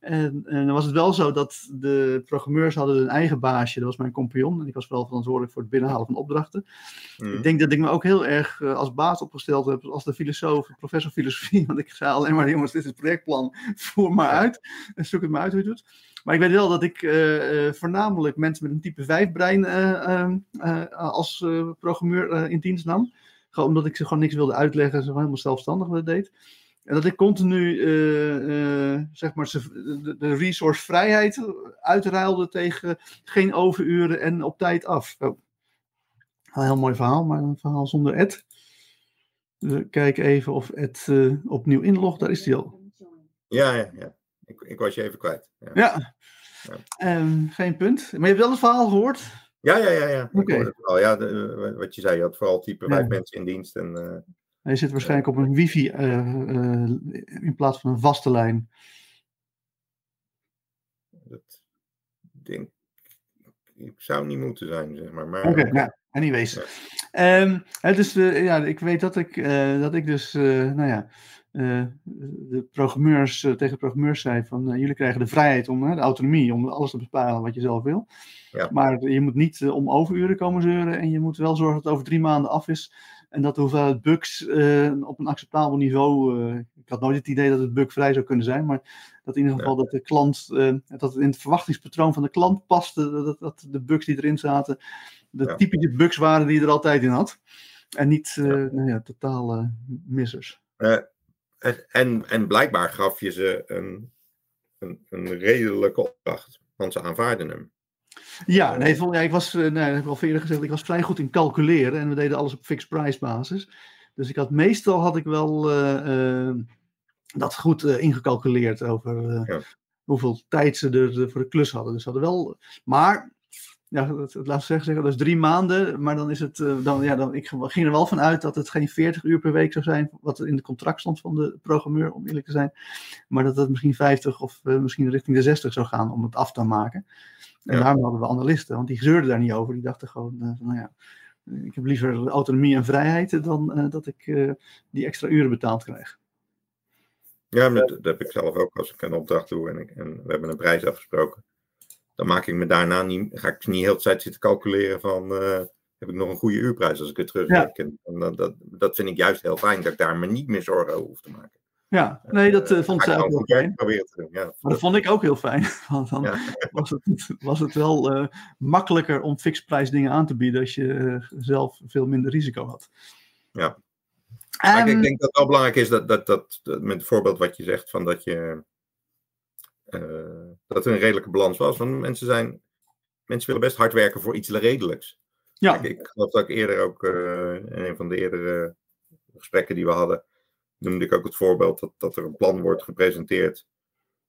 En, en, dan was het wel zo dat de programmeurs hadden hun eigen baasje, dat was mijn compagnon. En ik was vooral verantwoordelijk voor het binnenhalen van opdrachten. Mm. Ik denk dat ik me ook heel erg uh, als baas opgesteld heb, als de filosoof, professor filosofie. [laughs] Want ik zei alleen maar, jongens, dit is het projectplan, [laughs] voer maar uit. En zoek het maar uit hoe je het doet. Maar ik weet wel dat ik uh, uh, voornamelijk mensen met een type 5 brein ehm, als programmeur in dienst nam. Gewoon omdat ik ze gewoon niks wilde uitleggen, ze gewoon helemaal zelfstandig deed. En dat ik continu uh, uh, zeg maar, de, de resource vrijheid uitruilde tegen geen overuren en op tijd af. Oh. Een heel mooi verhaal, maar een verhaal zonder Ed. We kijken even of Ed uh, opnieuw inlogt. Daar is hij al. Ja, ja, ja. Ik, ik was je even kwijt. Ja. ja. ja. Um, geen punt. Maar je hebt wel het verhaal gehoord? Ja, ja, ja. ja. Ik Oké. hoorde het wel. Ja, de- wat je zei, je had vooral type vijf mensen in dienst. En, eh, Hij zit waarschijnlijk op een wifi eh, eh, in plaats van een vaste lijn. dat denk ik zou niet moeten zijn, zeg maar. maar Oké, nou, anyways. Ja. Ehm, hè, dus eh, ja, ik weet dat ik, eh, dat ik dus, eh, nou ja, eh, de programmeurs eh, tegen programmeurs zei van eh, jullie krijgen de vrijheid om, de autonomie, om alles te bepalen wat je zelf wil. Ja. Maar je moet niet eh, om overuren komen zeuren en je moet wel zorgen dat het over drie maanden af is. En dat de hoeveelheid bugs eh, op een acceptabel niveau. eh, ik had nooit het idee dat het bugvrij zou kunnen zijn, maar dat in ieder geval dat de klant, eh, dat het in het verwachtingspatroon van de klant paste, dat, dat de bugs die erin zaten, de Ja. typische bugs waren die je er altijd in had. En niet Ja. nou ja, totale missers. En- en, en blijkbaar gaf je ze een, een, een redelijke opdracht, want ze aanvaarden hem. Ja, nee, vol- ja, ik was, eh, nee, dat heb ik al eerder gezegd, ik was vrij goed in calculeren en we deden alles op fixed price basis. Dus ik had meestal had ik wel eh, eh, dat goed eh, ingecalculeerd over eh, Ja. hoeveel tijd ze er eh, voor de klus hadden. Dus hadden wel, maar ja, dat, dat- laat ik zeggen, zeggen, dat is drie maanden, maar dan is het, eh, dan, ja, dan, ik ging er wel van uit dat het geen 40 uur per week zou zijn, wat er in het contract stond van de programmeur, om eerlijk te zijn, maar dat het misschien 50 of eh, misschien richting de 60 zou gaan om het af te maken. En Ja. daarom hadden we analisten, want die zeurden daar niet over. Die dachten gewoon, eh, van, nou ja, ik heb liever autonomie en vrijheid dan eh, dat ik eh, die extra uren betaald krijg. Ja, dat, dat heb ik zelf ook als ik een opdracht doe en, ik, en we hebben een prijs afgesproken. Dan maak ik me daarna niet, ga ik niet heel de tijd zitten calculeren van heb ik nog een goede uurprijs als ik het terugreken. En dat, dat, dat vind ik juist heel fijn, dat ik daar me niet meer zorgen over hoef te maken. Ja, nee, dat eh, vond zij ook heel fijn. te doen. Ja, Maar dat vond ik ook heel fijn. [laughs] Want dan Ja. was, het, was het wel eh, makkelijker om fixprijs dingen aan te bieden als je eh, zelf veel minder risico had. Ja. Maar ik- denk dat het wel belangrijk is dat, dat, dat, dat met het voorbeeld wat je zegt, van dat je eh, dat er een redelijke balans was. Want mensen zijn, mensen willen best hard werken voor iets redelijks. ja, Kijk, ik geloof dat ik eerder ook eh, in een van de eerdere gesprekken die we hadden, noemde ik ook het voorbeeld dat, dat er een plan wordt gepresenteerd.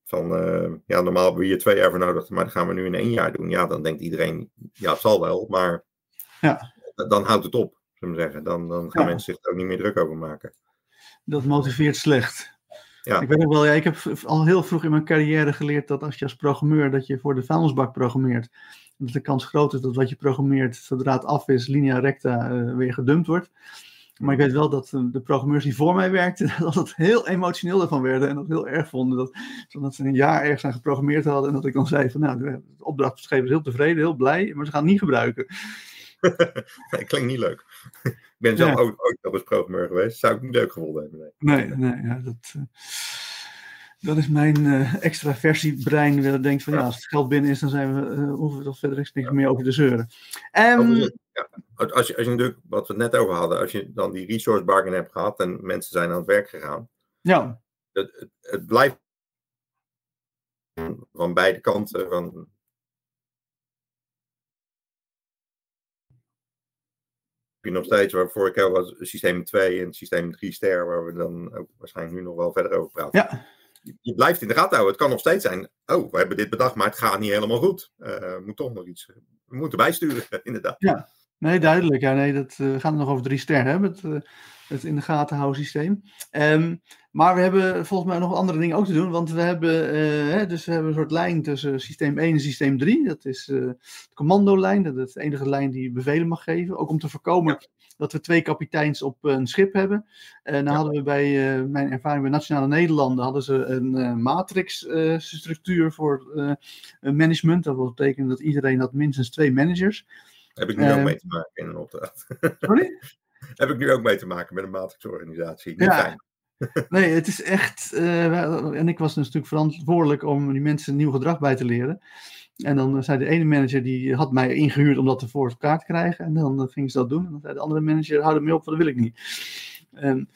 Van eh, ja, normaal hebben we hier twee jaar voor nodig, maar dat gaan we nu in één jaar doen. Ja, dan denkt iedereen, ja, het zal wel, maar Ja. dan houdt het op, zullen we zeggen. Dan, dan gaan Ja. mensen zich er ook niet meer druk over maken. dat motiveert slecht. Ja. Ik weet nog wel, ja, ik heb al heel vroeg in mijn carrière geleerd dat als je als programmeur dat je voor de vuilnisbak programmeert, dat de kans groot is dat wat je programmeert, zodra het af is, linea recta eh, weer gedumpt wordt. Maar ik weet wel dat eh, de programmeurs die voor mij werkten, [laughs] dat het heel emotioneel ervan werden en dat heel erg vonden. Dat, zodat ze een jaar ergens aan geprogrammeerd hadden en dat ik dan zei van nou, de opdrachtgever is heel tevreden, heel blij, maar ze gaan het niet gebruiken. [laughs] Nee, klinkt niet leuk. ik ben zelf Ja. ook, ook eens programmeur geweest. Zou ik niet leuk gevonden hebben. Nee. Nee, nee, ja, dat, eh, dat is mijn eh extraversiebrein. Dat denkt van ja, als het geld binnen is, dan zijn we, eh, hoeven we er verder niks meer over te zeuren. Overigens, ja, als, je, als je natuurlijk, wat we het net over hadden, als je dan die resource bargain hebt gehad en mensen zijn aan het werk gegaan, ja, het, het, het blijft van beide kanten. Van, heb je nog steeds, waar vorig jaar was systeem 2 en systeem 3 ster, waar we dan ook waarschijnlijk nu nog wel verder over praten. ja, Je, blijft in de gaten houden. Het kan nog steeds zijn, oh, we hebben dit bedacht, maar het gaat niet helemaal goed. Eh moet toch nog iets, we moeten bijsturen, [laughs] inderdaad. nee, duidelijk. Ja, nee, dat, eh, we gaan het nog over drie sterren hebben, eh, het in de gaten houden systeem. Ehm, maar we hebben volgens mij nog andere dingen ook te doen, want we hebben, eh, hè, dus we hebben een soort lijn tussen systeem 1 en systeem 3. Dat is eh, de commandolijn, dat is de enige lijn die bevelen mag geven. Ook om te voorkomen dat we twee kapiteins op een schip hebben. En dan Ja. hadden we bij eh, mijn ervaring bij Nationale Nederlanden hadden ze een eh, matrix-structuur voor eh, management. Dat wil betekenen dat iedereen had minstens twee managers. Heb ik nu Eh, ook mee te maken in een opdracht. Sorry? [laughs] Heb ik nu ook mee te maken met een matrixorganisatie. Niet Ja. fijn. [laughs] Nee, het is echt. eh, en ik was dus natuurlijk verantwoordelijk om die mensen nieuw gedrag bij te leren. En dan zei de ene manager, die had mij ingehuurd om dat voor elkaar te krijgen. En dan eh, ging ze dat doen. En dan zei de andere manager, hou er mee op, want dat wil ik niet. En,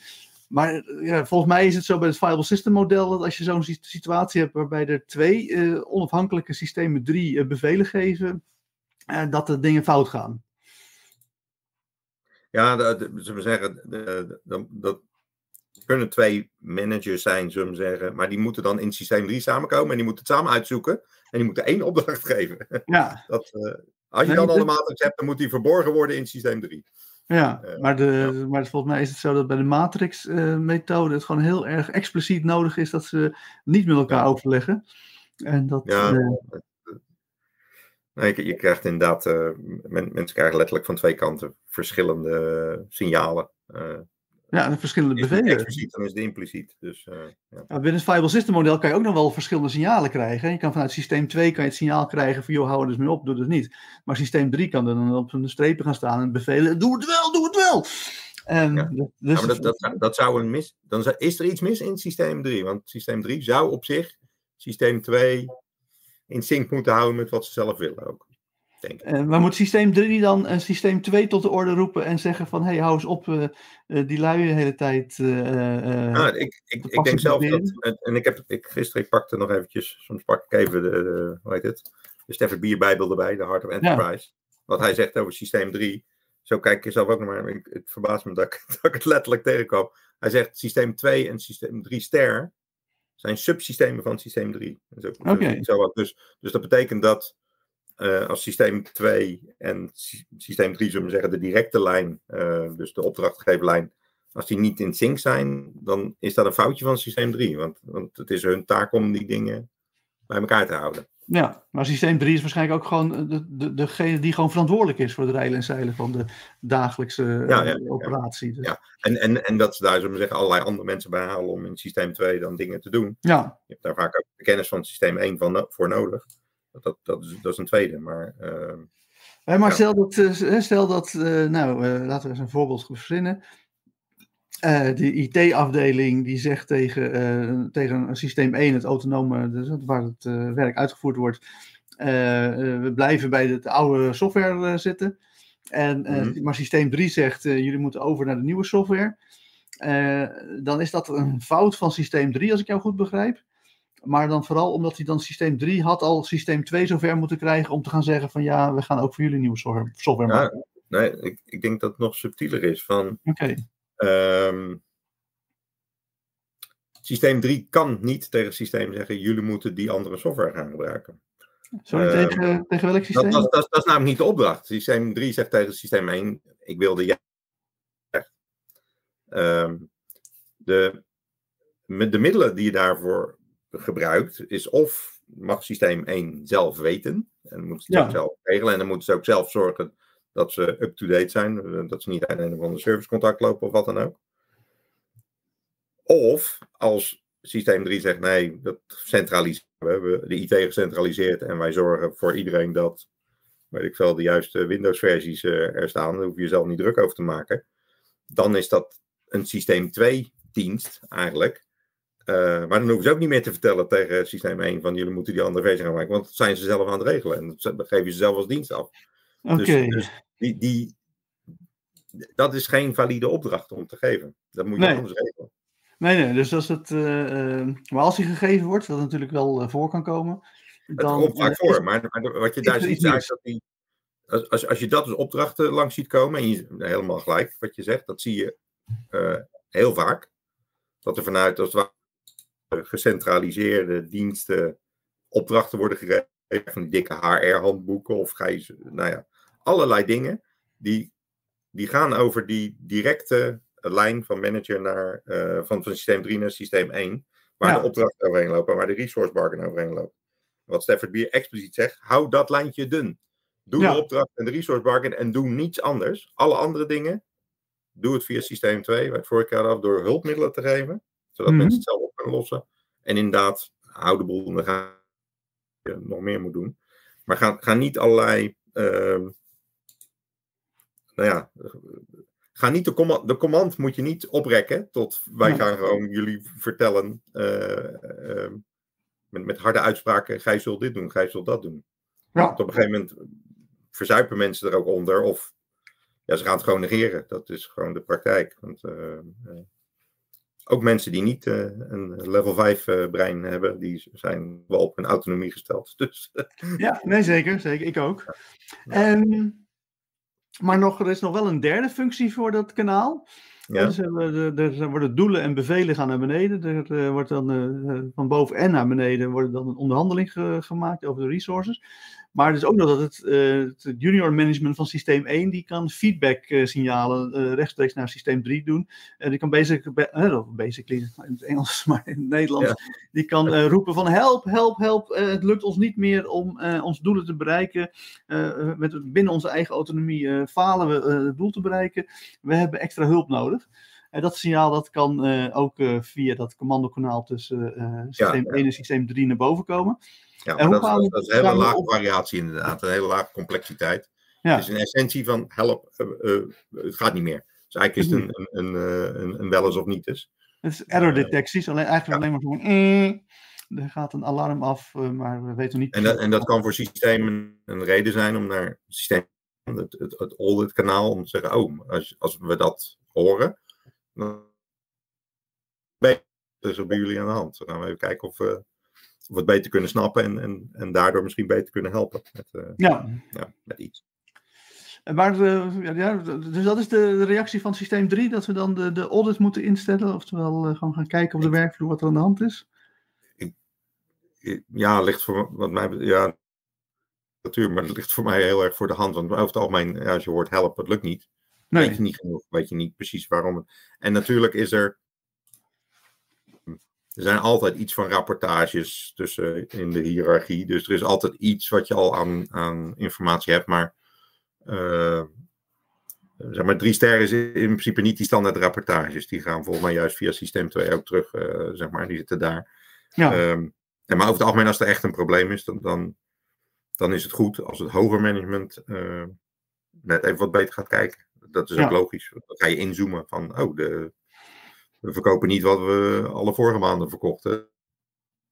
maar eh, ja, volgens mij is het zo bij het Viable System model, dat als je zo'n si- situatie hebt waarbij er twee eh, onafhankelijke systemen drie eh, bevelen geven, eh, dat de dingen fout gaan. Ja, de- zullen we zeggen, dat kunnen twee managers zijn, zullen we zeggen. Maar die moeten dan in systeem 3 samenkomen en die moeten het samen uitzoeken. En die moeten één opdracht [laughs] geven. Ja, Dat, eh, Als je dan al dat- een matrix hebt, dan moet die verborgen worden in systeem 3. Ja, Eh, maar, de, maar volgens mij is het zo dat bij de matrix-methode het gewoon heel erg expliciet nodig is dat ze niet met elkaar Ja. overleggen. En dat, Ja. Nee, je, krijgt inderdaad, men- mensen krijgen letterlijk van twee kanten verschillende signalen. Eh ja, en verschillende is bevelen. expliciet, dan is het impliciet. Dus eh, ja. Binnen het Viable System model kan je ook nog wel verschillende signalen krijgen. Je kan vanuit systeem 2 kan je het signaal krijgen van joh, hou er dus mee op, doe het niet. Maar systeem 3 kan er dan op een strepen gaan staan en bevelen, doe het wel, doe het wel. Ja. dus, Ja, maar dat, dat, zou- dat zou een mis. Dan is er iets mis in systeem 3. Want systeem 3 zou op zich systeem 2 in sync moeten houden met wat ze zelf willen ook. Denk ik. Eh, maar moet systeem 3 dan een systeem 2 tot de orde roepen en zeggen van hé, hou eens op, eh, die lui de hele tijd. Nou, ik, ik, ik denk zelf dat. En ik heb ik, gisteren, ik pakte nog eventjes, soms pak ik even de, hoe heet het? De Stefan Bierbijbel erbij, de Heart of Enterprise. Wat hij zegt over systeem 3. Zo kijk ik zelf ook nog maar. Ik, het verbaast me dat ik, [laughs] dat ik het letterlijk tegenkwam. Hij zegt systeem 2 en systeem 3 ster zijn subsystemen van systeem 3. Dus, ook- Oké. zo wat. dus, dus dat betekent dat eh, als systeem 2 en sy- systeem 3, zullen we zeggen, de directe lijn, eh, dus de opdrachtgeverlijn, als die niet in sync zijn, dan is dat een foutje van systeem 3. Want, want het is hun taak om die dingen bij elkaar te houden. Ja, maar systeem 3 is waarschijnlijk ook gewoon eh, de, de, degene die gewoon verantwoordelijk is voor het reilen en zeilen van de dagelijkse eh, Ja, ja, operatie. Dus, Ja. En, en, en dat ze daar, zullen we zeggen, allerlei andere mensen bij halen om in systeem 2 dan dingen te doen. ja. Je hebt daar vaak ook de kennis van systeem 1 van, voor nodig. Dat, dat, dat, is, dat is een tweede. Maar eh, maar Ja. stel dat, stel dat nou, laten we eens een voorbeeld verzinnen. Eh, de IT-afdeling die zegt tegen, eh, tegen systeem 1, het autonome, dus waar het eh, werk uitgevoerd wordt, we blijven bij de, de oude software zitten. En, Mhm. Maar systeem 3 zegt, jullie moeten over naar de nieuwe software. Dan is dat een fout van systeem 3, als ik jou goed begrijp. Maar dan vooral omdat hij dan systeem 3 had al systeem 2 zover moeten krijgen om te gaan zeggen van ja, we gaan ook voor jullie nieuwe software, software Ja. maken. nee, ik, ik denk dat het nog subtieler is. Van, Oké, ehm, systeem 3 kan niet tegen het systeem zeggen: jullie moeten die andere software gaan gebruiken. sorry, Ehm, tegen, tegen welk systeem? dat, dat, dat is namelijk niet de opdracht. Systeem 3 zegt tegen systeem 1: ik wilde jij. Ehm, de, de middelen die je daarvoor gebruikt, is of mag systeem 1 zelf weten. En moet ze het Ja. zelf regelen. En dan moeten ze ook zelf zorgen dat ze up-to-date zijn. eh, Dat ze niet aan een of ander servicecontact lopen of wat dan ook. Of als systeem 3 zegt: nee, dat centraliseren we. Hebben de IT gecentraliseerd en wij zorgen voor iedereen dat, weet ik veel, de juiste Windows-versies eh, er staan. Daar hoef je jezelf niet druk over te maken. Dan is dat een systeem 2-dienst eigenlijk. Eh, maar dan hoeven ze ook niet meer te vertellen tegen systeem 1 van jullie moeten die andere versie gaan maken, want dat zijn ze zelf aan het regelen en dat geven ze zelf als dienst af. Oké, Dus, dus die, die, dat is geen valide opdracht om te geven. Dat moet je Nee. anders regelen. nee, nee, dus als het, eh, eh, maar als die gegeven wordt, wat natuurlijk wel eh, voor kan komen, Het dan komt vaak eh, voor, is- maar, maar wat je daar ziet, is dat die, als, als, als je dat als opdrachten langs ziet komen, en je helemaal gelijk wat je zegt, dat zie je heel vaak. Dat er vanuit als het ware gecentraliseerde diensten opdrachten worden gegeven, van die dikke HR-handboeken of ga je, nou ja, allerlei dingen die, die gaan over die directe lijn van manager naar, eh, van, van systeem 3 naar systeem 1, waar Ja. de opdrachten overheen lopen, waar de resource bargain overheen loopt. Wat Stafford Bier expliciet zegt, hou dat lijntje dun. Doe Ja. de opdracht en de resource bargain en doe niets anders. Alle andere dingen, doe het via systeem 2, waar het vorige keer af, door hulpmiddelen te geven, zodat Mhm. mensen het zelf op kunnen lossen. En inderdaad, hou de boel en dan ga je nog meer moet doen. Maar ga, ga niet allerlei, ehm, nou ja, ga niet de command, de command moet je niet oprekken tot wij gaan gewoon jullie vertellen eh, ehm, met, met harde uitspraken, gij zult dit doen, gij zult dat doen. ja, Want op een gegeven moment verzuipen mensen er ook onder of ja, ze gaan het gewoon negeren. Dat is gewoon de praktijk. Want, eh, eh, ook mensen die niet eh, een level 5 eh, brein hebben, die zijn wel op hun autonomie gesteld. [laughs] Dus ja, nee, zeker, zeker, ik ook. Ehm, maar nog, er is nog wel een derde functie voor dat kanaal. ja, Dus we de- er worden doelen en bevelen gaan naar beneden. Er eh, wordt dan eh, van boven en naar beneden wordt dan een onderhandeling ge- gemaakt over de resources. Maar het is ook nog dat het, uh, het junior management van systeem 1, die kan feedback uh, signalen uh, rechtstreeks naar systeem 3 doen. En die kan basic, basically in het Engels, [laughs] maar in het Nederlands, ja. die kan roepen van help, help, help, het lukt ons niet meer om ons doelen te bereiken. met, binnen onze eigen autonomie falen we het doel te bereiken. We hebben extra hulp nodig. En dat signaal dat kan ook via dat commandokanaal tussen systeem ja, 1 en systeem 3 naar boven komen. Ja, maar dat, is, dat, is een hele lage variatie inderdaad, een hele lage complexiteit. Ja. Het is een essentie van help, uh, uh, het gaat niet meer. Dus eigenlijk is het een, een, een, een, een wel eens of niet is. Het is error detecties, alleen, eigenlijk alleen maar gewoon mm, er gaat een alarm af, maar we weten niet. En dat, en dat kan voor systemen een reden zijn om naar het systeem, het, het, het audit kanaal, om te zeggen, oh, als, als we dat horen, dan je bij jullie aan de hand. Dan gaan we even kijken of we het beter kunnen snappen en, en, en daardoor misschien beter kunnen helpen met, uh, ja. Ja, met iets. Maar, uh, ja, dus dat is de reactie van systeem 3, dat we dan de, de audit moeten instellen, oftewel uh, gewoon gaan kijken op de werkvloer wat er aan de hand is? Ik, ja, ligt voor wat mij ja, natuurlijk, maar het ligt voor mij heel erg voor de hand, want over het algemeen, als je hoort help, het lukt niet. Nee. Weet je niet genoeg, weet je niet precies waarom. Het, en natuurlijk is er er zijn altijd iets van rapportages tussen in de hiërarchie. Dus er is altijd iets wat je al aan, aan informatie hebt. Maar, uh, zeg maar drie sterren is in principe niet die standaard rapportages. Die gaan volgens mij juist via systeem 2 ook terug. Uh, zeg maar, die zitten daar. Ja. Um, en maar over het algemeen, als er echt een probleem is, dan, dan, dan is het goed als het hoger management uh, net even wat beter gaat kijken. Dat is ook logisch. Dan ga je inzoomen van, oh, de, we verkopen niet wat we alle vorige maanden verkochten.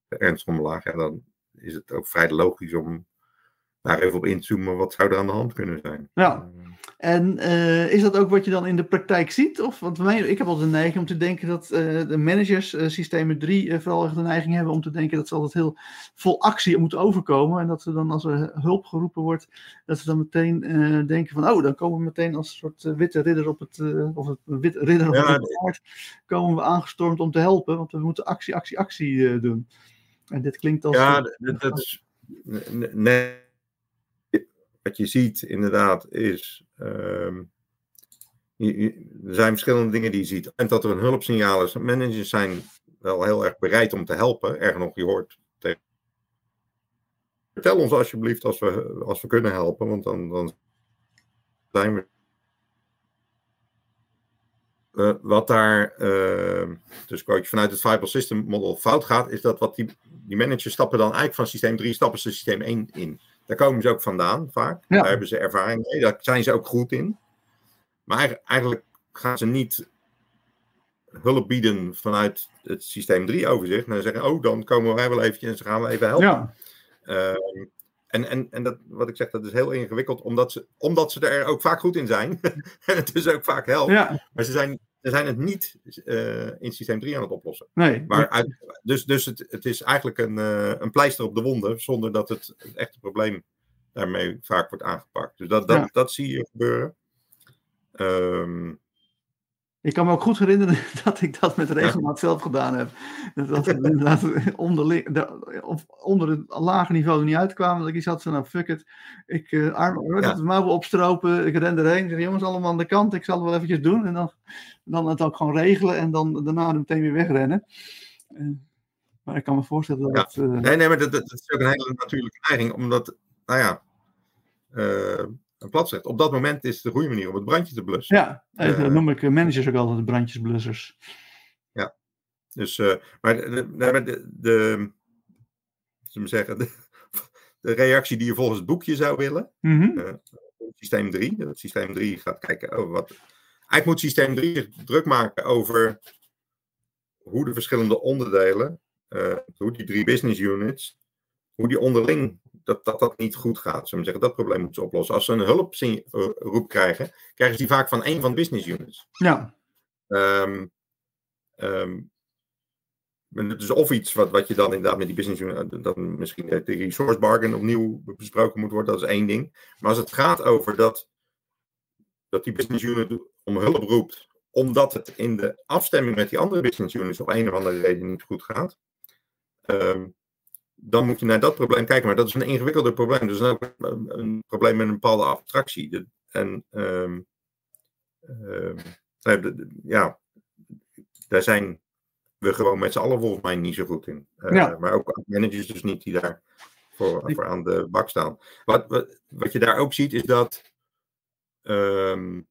Ernst omlaag. Ja, dan is het ook vrij logisch om daar even op in te zoomen. Wat zou er aan de hand kunnen zijn? Ja. En uh, is dat ook wat je dan in de praktijk ziet? Of, want mij, ik heb altijd de neiging om te denken dat uh, de managers, uh, systemen 3, vooral echt de neiging hebben om te denken dat ze altijd heel vol actie moeten overkomen. En dat ze dan als er hulp geroepen wordt, dat ze dan meteen denken van, oh, dan komen we meteen als een soort witte ridder op het, of het wit ridder op ja, het paard, komen we aangestormd om te helpen, want we moeten actie, actie, actie doen. En dit klinkt als... Ja, dat, dat is... Nee wat je ziet inderdaad is. Uh, er zijn verschillende dingen die je ziet. En dat er een hulpsignaal is. Managers zijn wel heel erg bereid om te helpen. Erg nog, je hoort tegen. Vertel ons alsjeblieft als we, als we kunnen helpen, want dan, dan zijn we. Uh, wat daar, uh, dus vanuit het Viable System model fout gaat, is dat wat die, die managers stappen dan eigenlijk van systeem 3 stappen ze systeem 1 in. Daar komen ze ook vandaan vaak. Daar hebben ze ervaring mee. Daar zijn ze ook goed in. Maar eigenlijk gaan ze niet hulp bieden vanuit het systeem 3 overzicht. En dan zeggen, oh, dan komen wij wel eventjes en ze gaan we even helpen. Ja. Uh, en en, en dat, wat ik zeg, dat is heel ingewikkeld, omdat ze, omdat ze er ook vaak goed in zijn. [laughs] en het dus ook vaak helpt. Ja. Maar ze zijn, ze zijn het niet uh, in systeem 3 aan het oplossen. Nee. Maar uit, dus dus het, het is eigenlijk een, uh, een pleister op de wonden, zonder dat het, het echte probleem daarmee vaak wordt aangepakt. Dus dat, dat, ja. dat zie je gebeuren. Um, ik kan me ook goed herinneren [laughs] dat ik dat met regelmaat zelf gedaan heb. Dat we inderdaad [laughs] onder, de, onder het lage niveau er niet uitkwamen. Dat ik iets had van, nou fuck it. Ik uh, arm, ja. mouwen opstropen. Ik ren erheen. Ik zeg, jongens, allemaal aan de kant. Ik zal het wel eventjes doen. En dan, dan het ook gewoon regelen. En dan daarna meteen weer wegrennen. Uh, maar ik kan me voorstellen dat... Ja. Uh, nee, nee, maar dat, dat, is ook een hele natuurlijke neiging. Omdat, nou ja een plat. Op dat moment is het de goede manier om het brandje te blussen. Ja, dat uh, noem ik managers ook altijd de brandjesblussers. Ja, dus, uh, maar de, de, de, de, zeggen, de, de, reactie die je volgens het boekje zou willen, mm -hmm. uh, systeem 3, dat systeem 3 gaat kijken over wat. Eigenlijk moet systeem 3 zich druk maken over hoe de verschillende onderdelen, hoe die drie business units, hoe die onderling dat, dat dat niet goed gaat. Zullen zeggen, dat probleem moeten ze oplossen. Als ze een hulproep krijgen, krijgen ze die vaak van één van de business units. Ja. Um, um, het is of iets wat, wat je dan inderdaad met die business unit, dan misschien de resource bargain opnieuw besproken moet worden, dat is één ding. Maar als het gaat over dat, dat die business unit om hulp roept, omdat het in de afstemming met die andere business units op een of andere reden niet goed gaat, um, dan moet je naar dat probleem kijken. Maar dat is een ingewikkelder probleem. Dus ook een probleem met een bepaalde abstractie. En um, ja, daar zijn we gewoon met z'n allen volgens mij niet zo goed in. Uh, Maar ook managers dus niet die daar voor, voor aan de bak staan. Wat, wat, wat je daar ook ziet is dat. Um,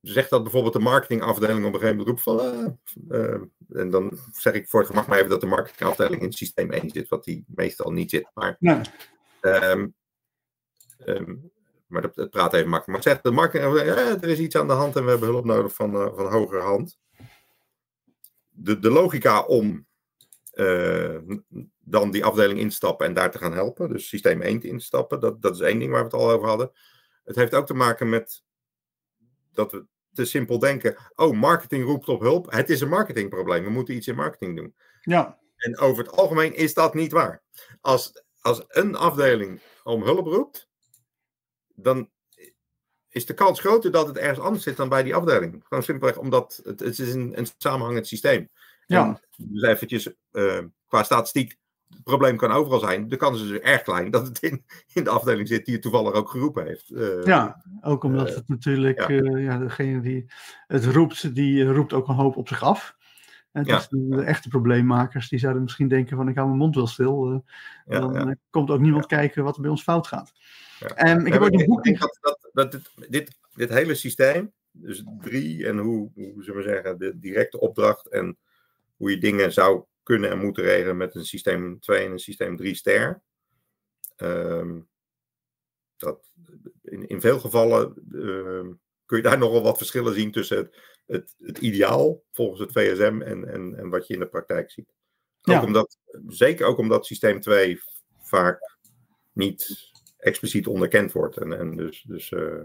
zegt dat bijvoorbeeld de marketingafdeling op een gegeven moment roept van. Uh, en dan zeg ik voor het gemak maar even dat de marketingafdeling in het systeem 1 zit, wat die meestal niet zit. Maar, um, um, maar dat, het praat even makkelijk. Maar zegt de marketingafdeling, ja, er is iets aan de hand en we hebben hulp nodig van, uh, van hoger hand. De, de logica om dan die afdeling instappen en daar te gaan helpen, dus systeem 1 te instappen, dat, dat is één ding waar we het al over hadden. Het heeft ook te maken met dat we te simpel denken: oh, marketing roept op hulp. Het is een marketingprobleem. We moeten iets in marketing doen. Ja. En over het algemeen is dat niet waar. Als, als een afdeling om hulp roept, dan is de kans groter dat het ergens anders zit dan bij die afdeling. Gewoon simpelweg omdat het, het is een, een samenhangend systeem. Ja. dus eventjes uh, qua statistiek het probleem kan overal zijn. De kans is dus erg klein dat het in, in de afdeling zit die het toevallig ook geroepen heeft. Uh, ja, ook omdat uh, het natuurlijk, ja. Uh, ja. degene die het roept, die roept ook een hoop op zich af. En ja. dus de echte probleemmakers, die zouden misschien denken van ik hou mijn mond wel stil. Ja, dan komt ook niemand kijken wat er bij ons fout gaat. Um, ik heb ook een boek... Dat, dat, dat dit, dit, dit hele systeem, dus drie en hoe, hoe zullen we zeggen, de directe opdracht en hoe je dingen zou kunnen en moeten regelen met een systeem 2 en een systeem 3 ster. Um, dat, in, in veel gevallen uh, kun je daar [laughs] nogal wat verschillen zien tussen het, het, het ideaal volgens het VSM en, en, en wat je in de praktijk ziet. Ook ja. omdat, zeker ook omdat systeem 2 vaak niet expliciet onderkend wordt. En, en dus, dus, uh,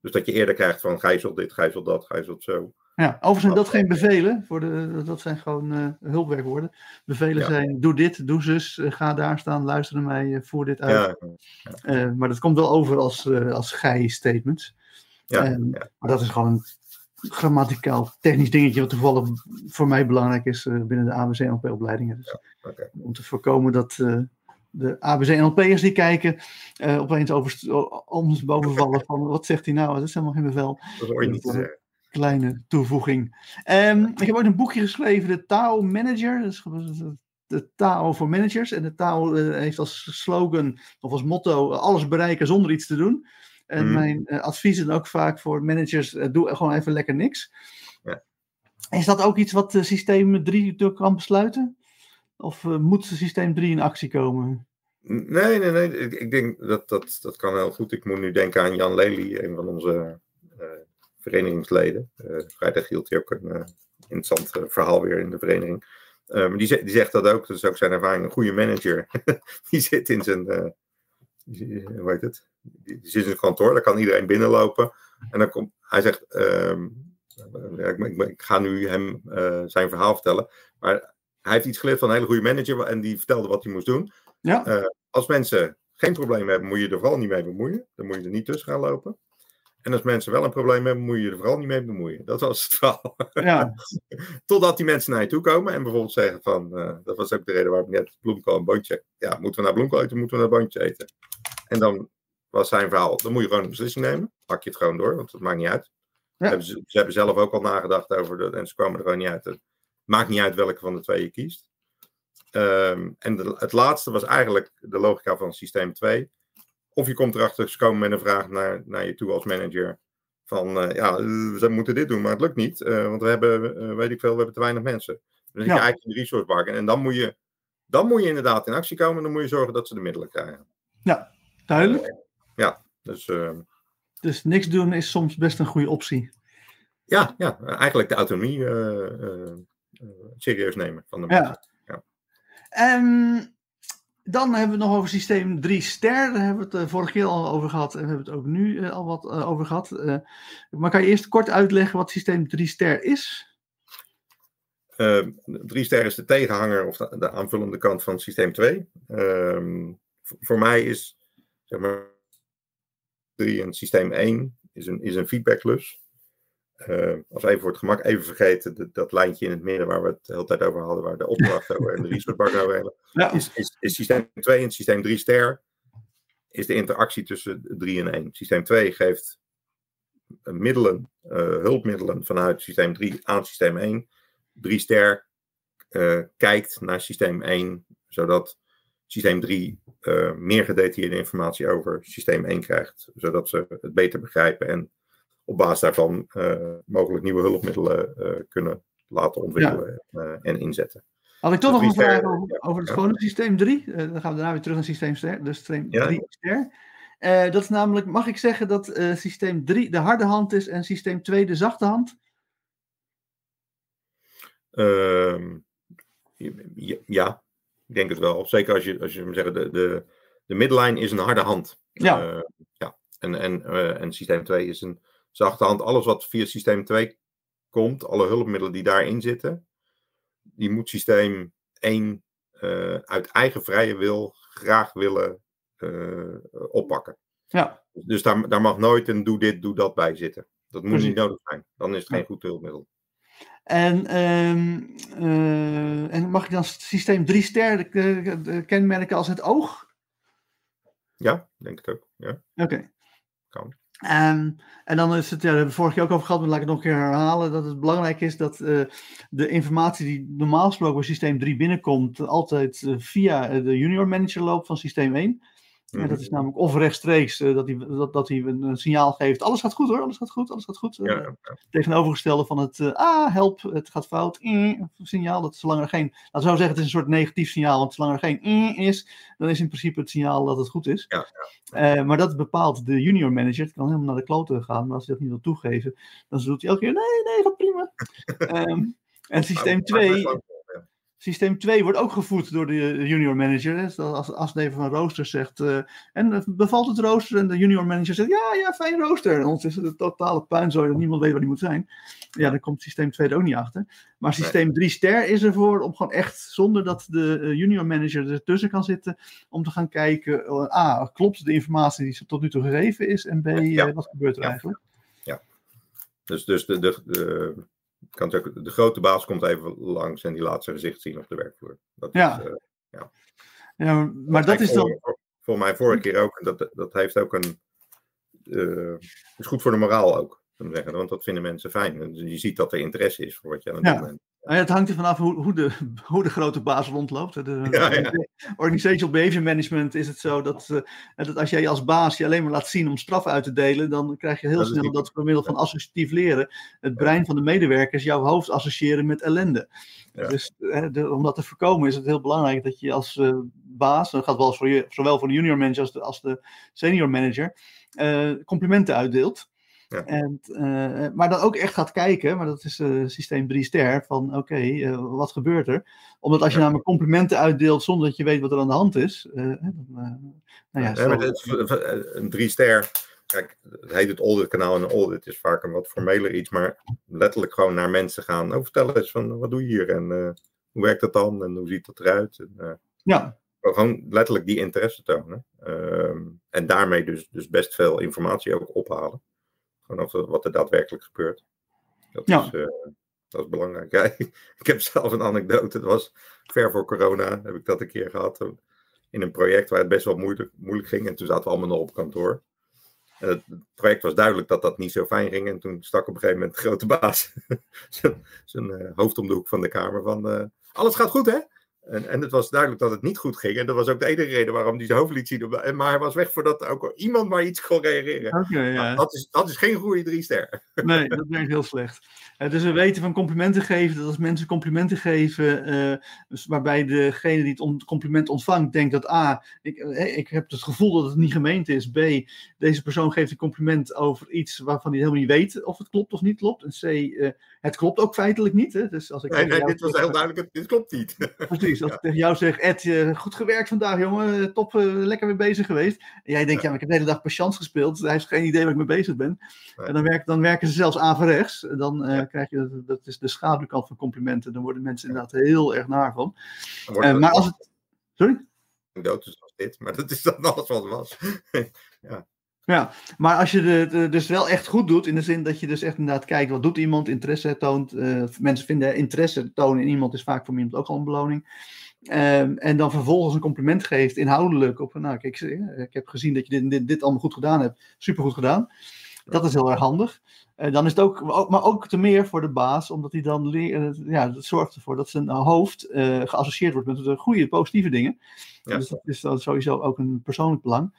dus dat je eerder krijgt van gijzel dit, gijzel dat, gijzel zo. Ja, overigens zijn dat geen bevelen. Voor de, dat zijn gewoon uh, hulpwerkwoorden. Bevelen ja. zijn doe dit, doe zus, uh, ga daar staan, luister naar mij, uh, voer dit uit. Ja, maar dat komt wel over als, als gij-statements. Ja, Maar dat is gewoon een grammaticaal technisch dingetje wat toevallig voor mij belangrijk is binnen de ABC NLP-opleidingen. Dus, okay. Om te voorkomen dat de ABC NLP'ers die kijken opeens over, ons bovenvallen van wat zegt hij nou, dat is helemaal geen bevel. Dat hoor je niet te zeggen kleine toevoeging. Um, ik heb ook een boekje geschreven, de Tao Manager. Dat is de Tao voor managers. En de Tao uh, heeft als slogan of als motto alles bereiken zonder iets te doen. En mm. mijn uh, advies is ook vaak voor managers, uh, doe gewoon even lekker niks. Ja. Is dat ook iets wat systeem 3 kan besluiten? Of moet systeem 3 in actie komen? Nee, nee, nee. Ik, ik, denk dat, dat dat kan heel goed. Ik moet nu denken aan Jan Lely, een van onze verenigingsleden. Uh, vrijdag hield hij ook een uh, interessant uh, verhaal weer in de vereniging. maar die, die, zegt dat ook, dat is ook zijn ervaring. Een goede manager, [laughs] die zit in zijn, hoe heet het? Die, zit in zijn kantoor, daar kan iedereen binnenlopen. En dan komt, hij zegt, um, ik, ik, ik, ga nu hem zijn verhaal vertellen. Maar hij heeft iets geleerd van een hele goede manager en die vertelde wat hij moest doen. Ja. als mensen geen probleem hebben, moet je er vooral niet mee bemoeien. Dan moet je er niet tussen gaan lopen. En als mensen wel een probleem hebben, moet je je er vooral niet mee bemoeien. Dat was het verhaal. Ja. [laughs] Totdat die mensen naar je toe komen en bijvoorbeeld zeggen van, uh, dat was ook de reden waarom ik net bloemkool en boontje, ja, moeten we naar bloemkool eten, moeten we naar boontje eten. En dan was zijn verhaal, dan moet je gewoon een beslissing nemen. Pak je het gewoon door, want dat maakt niet uit. Ja. Hebben ze, ze, hebben zelf ook al nagedacht over, de, en ze kwamen er gewoon niet uit. Het maakt niet uit welke van de twee je kiest. Um, en de, het laatste was eigenlijk de logica van systeem 2 of je komt erachter, ze komen met een vraag naar, naar je toe als manager. Van uh, ja, we moeten dit doen, maar het lukt niet. Uh, want we hebben, uh, weet ik veel, we hebben te weinig mensen. Dus ja. je eigenlijk in de resource park. En dan moet, je, dan moet je inderdaad in actie komen. En dan moet je zorgen dat ze de middelen krijgen. Ja, duidelijk. ja, dus... dus niks doen is soms best een goede optie. Ja, ja eigenlijk de autonomie serieus nemen van de mensen. Ja. ja. Um, dan hebben we nog over systeem 3 ster. Daar hebben we het uh, vorige keer al over gehad. En we hebben het ook nu uh, al wat uh, over gehad. maar kan je eerst kort uitleggen wat systeem 3 ster is? 3 ehm, ster is de tegenhanger of de, de aanvullende kant van systeem 2. Ehm, voor mij is zeg maar 3 en systeem 1 is een, is een feedbacklus. Uh, als even voor het gemak even vergeten, dat, dat, lijntje in het midden waar we het de hele tijd over hadden, waar de opdracht over en de [laughs] resource over hebben, ja. is, is, is, systeem 2 en systeem 3 ster, is de interactie tussen 3 en 1. Systeem 2 geeft middelen, uh, hulpmiddelen vanuit systeem 3 aan systeem 1. 3 ster uh, kijkt naar systeem 1, zodat systeem 3 uh, meer gedetailleerde informatie over systeem 1 krijgt, zodat ze het beter begrijpen en op basis daarvan uh, mogelijk nieuwe hulpmiddelen uh, kunnen laten ontwikkelen ja. en inzetten. Had ik toch nog een vraag over, over het ja. gewone systeem 3. dan gaan we daarna weer terug naar systeem ster, dus systeem 3 ster. dat is namelijk, mag ik zeggen dat systeem 3 de harde hand is en systeem 2 de zachte hand? Ehm, ja, ik denk het wel. Zeker als je, als je zeggen, de, de, de midline is een harde hand. Ja. Ja. En, en, en systeem 2 is een zachte hand. Alles wat via systeem 2 komt, alle hulpmiddelen die daarin zitten, die moet systeem 1 uh, uit eigen vrije wil graag willen oppakken. Ja. Dus daar, daar mag nooit een doe dit, doe dat bij zitten. Dat moet Precies. niet nodig zijn. Dan is het geen goed hulpmiddel. En, um, uh, en mag ik dan systeem 3 ster kenmerken als het oog? Ja, denk ik ook. Ja. Oké. Okay. Kan. Um, en dan is het, ja, daar hebben we vorige keer ook over gehad, maar laat ik het nog een keer herhalen, dat het belangrijk is dat uh, de informatie die normaal gesproken bij systeem 3 binnenkomt, altijd uh, via de junior manager loopt van systeem 1. Ja, dat is namelijk of rechtstreeks uh, dat, hij, dat, dat hij een, een, signaal geeft. Alles gaat goed hoor, alles gaat goed, alles gaat goed. Uh, ja, ja. Tegenovergestelde van het uh, ah, help, het gaat fout. signaal, dat zolang er geen. Laten we zeggen, het is een soort negatief signaal. Want zolang er geen is, dan is in principe het signaal dat het goed is. maar dat bepaalt de junior manager. Het kan helemaal naar de kloten gaan, maar als hij dat niet wil toegeven, dan doet hij elke keer: nee, nee, gaat prima. um, [laughs] en systeem 2. Systeem 2 wordt ook gevoed door de junior manager. Hè? Als, als van Rooster zegt. Uh, en bevalt het rooster? En de junior manager zegt. Ja, ja, fijn rooster. En ons is het een totale puinzooi dat niemand weet waar die moet zijn. Ja, dan komt systeem 2 er ook niet achter. Maar systeem 3 ster is ervoor om gewoon echt, zonder dat de junior manager ertussen kan zitten, om te gaan kijken. Uh, A, klopt de informatie die tot nu toe gegeven is? En B, ja. uh, wat gebeurt er ja. eigenlijk? Ja. Dus, dus de, de, de kan ook, de grote baas komt even langs en die laat zijn gezicht zien op de werkvloer. Dat ja. Is, uh, ja. ja. maar dat, dat is dan. Voor, voor mij vorige keer ook. Dat, dat heeft ook een. Uh, is goed voor de moraal ook. Zeggen, want dat vinden mensen fijn. Je ziet dat er interesse is voor wat je aan het ja. doen bent. Ja, het hangt er vanaf hoe, hoe, de, [laughs] hoe de grote baas rondloopt. De, ja, ja. Organizational behavior management is het zo dat, uh, dat als jij als baas je alleen maar laat zien om straffen uit te delen, dan krijg je heel Dat snel dat door middel van associatief leren het brein van de medewerkers jouw hoofd associëren met ellende. Dus eh, de- om dat te voorkomen is het heel belangrijk dat je als eh, baas, dat gaat wel voor je, zowel voor de junior manager als de, als de senior manager, eh, complimenten uitdeelt. Ja. En, eh, maar dan ook echt gaat kijken, maar dat is eh, systeem 3 ster, van oké, eh, wat gebeurt er? Omdat als je Ja. namelijk complimenten uitdeelt zonder dat je weet wat er aan de hand is, dan, nou ja, een drie ster. Kijk, het heet het audit kanaal en een audit is vaak een wat formeler iets, maar letterlijk gewoon naar mensen gaan. Oh, vertel eens van wat doe je hier en hoe werkt dat dan en hoe ziet dat eruit? En, ja, gewoon letterlijk die interesse tonen. Ehm, en daarmee dus, dus best veel informatie ook ophalen. Gewoon over wat er daadwerkelijk gebeurt. Dat, Ja. is, eh, dat is belangrijk. [laughs] Ja, ik heb zelf een anekdote. Het was ver voor corona, heb ik dat een keer gehad. In een project waar het best wel moeilijk, moeilijk ging. En toen zaten we allemaal nog op kantoor. En het project was duidelijk dat dat niet zo fijn ging. En toen stak op een gegeven moment de grote baas [laughs] zijn, zijn eh, hoofd om de hoek van de kamer van... eh, alles gaat goed, hè? En, en het was duidelijk dat het niet goed ging. En dat was ook de enige reden waarom hij zijn hoofd liet zien. En- Maar hij was weg voordat ook iemand maar iets kon reageren. ja. Nou, dat, is, dat is geen goede drie ster. Nee, dat werkt heel slecht. Eh, dus we weten van complimenten geven, dat als mensen complimenten geven, eh, waarbij degene die het on- compliment ontvangt denkt dat A, ik, eh, ik heb het gevoel dat het niet gemeend is. B, deze persoon geeft een compliment over iets waarvan hij helemaal niet weet of het klopt of niet klopt. En C, het klopt ook feitelijk niet. Hè? Dus als ik Nee, nee, dit was heel duidelijk. Dit klopt niet. [laughs] Precies, als Ja. ik tegen jou zeg, Ed, eh, goed gewerkt vandaag jongen, top, eh, lekker mee bezig geweest. En jij denkt, ja, ik heb de hele dag patiënt gespeeld, hij heeft geen idee waar ik mee bezig ben. Nee. En dan, werken dan werken ze zelfs averechts. Dan eh, krijg je, dat is de schaduwkant van complimenten, dan worden mensen inderdaad heel erg naar van. Maar als het... Sorry? dood is als dit. Maar dat is dan alles wat het was. [laughs] Ja, maar als je het dus wel echt goed doet, in de zin dat je dus echt inderdaad kijkt, wat doet iemand, interesse toont. Uh, mensen vinden interesse tonen in iemand is vaak voor iemand ook al een beloning. Um, en dan vervolgens een compliment geeft, inhoudelijk, op, nou kijk, ik heb gezien dat je dit, dit, dit allemaal goed gedaan hebt, supergoed gedaan. Dat is heel erg handig. Uh, dan is het ook, maar ook te meer voor de baas, omdat hij dan uh, ja, dat zorgt ervoor dat zijn hoofd uh, geassocieerd wordt met de goede, positieve dingen. Ja. Dus dat is dan sowieso ook een persoonlijk belang.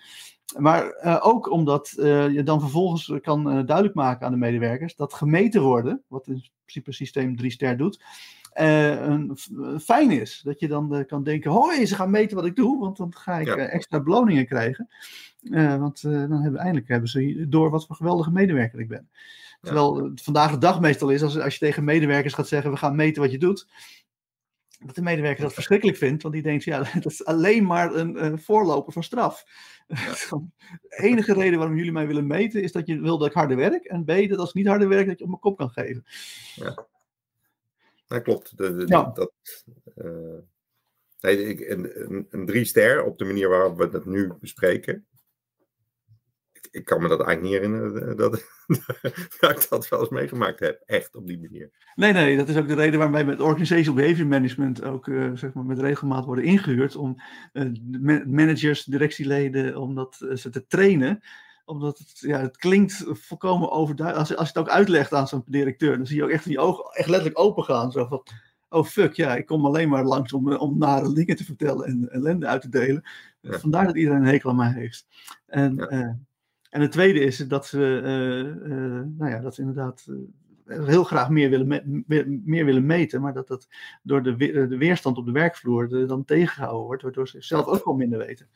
Maar uh, ook omdat uh, je dan vervolgens kan uh, duidelijk maken aan de medewerkers dat gemeten worden, wat in principe systeem 3 ster doet, een, fijn is. Dat je dan kan denken, hoi, ze gaan meten wat ik doe, want dan ga ik ja. extra beloningen krijgen. want dan hebben eindelijk hebben ze door wat voor geweldige medewerker ik ben. Terwijl ja. vandaag de dag meestal is, als, als je tegen medewerkers gaat zeggen, we gaan meten wat je doet, dat de medewerker dat verschrikkelijk vindt, want die denkt, ja, [laughs] dat is alleen maar een, een voorloper van straf. Ja. [laughs] de enige reden waarom jullie mij willen meten, is dat je wil dat ik harder werk, en B, dat als ik niet harder werk, dat je op mijn kop kan geven. Ja, dat klopt. De, de, ja. Dat, uh, nee, een, een, een drie ster op de manier waarop we dat nu bespreken, ik kan me dat eigenlijk niet herinneren dat, [laughs] dat ik dat wel eens meegemaakt heb. Echt op die manier. Nee, nee, dat is ook de reden waarom wij met Organizational Behavior Management ook uh, zeg maar met regelmaat worden ingehuurd om uh, managers, directieleden, om dat, uh, ze te trainen omdat het, ja, het klinkt volkomen overduidelijk. Als, als je het ook uitlegt aan zo'n directeur, dan zie je ook echt die ogen echt letterlijk open gaan. Zo van, oh fuck, ja, ik kom alleen maar langs om, om nare dingen te vertellen en ellende uit te delen. Ja. Vandaar dat iedereen een hekel aan mij heeft. En ja. En het tweede is dat ze, uh, uh, nou ja, dat ze inderdaad uh, heel graag meer willen, me meer willen meten, maar dat dat door de, de weerstand op de werkvloer dan tegengehouden wordt, waardoor ze zelf ook wel minder weten.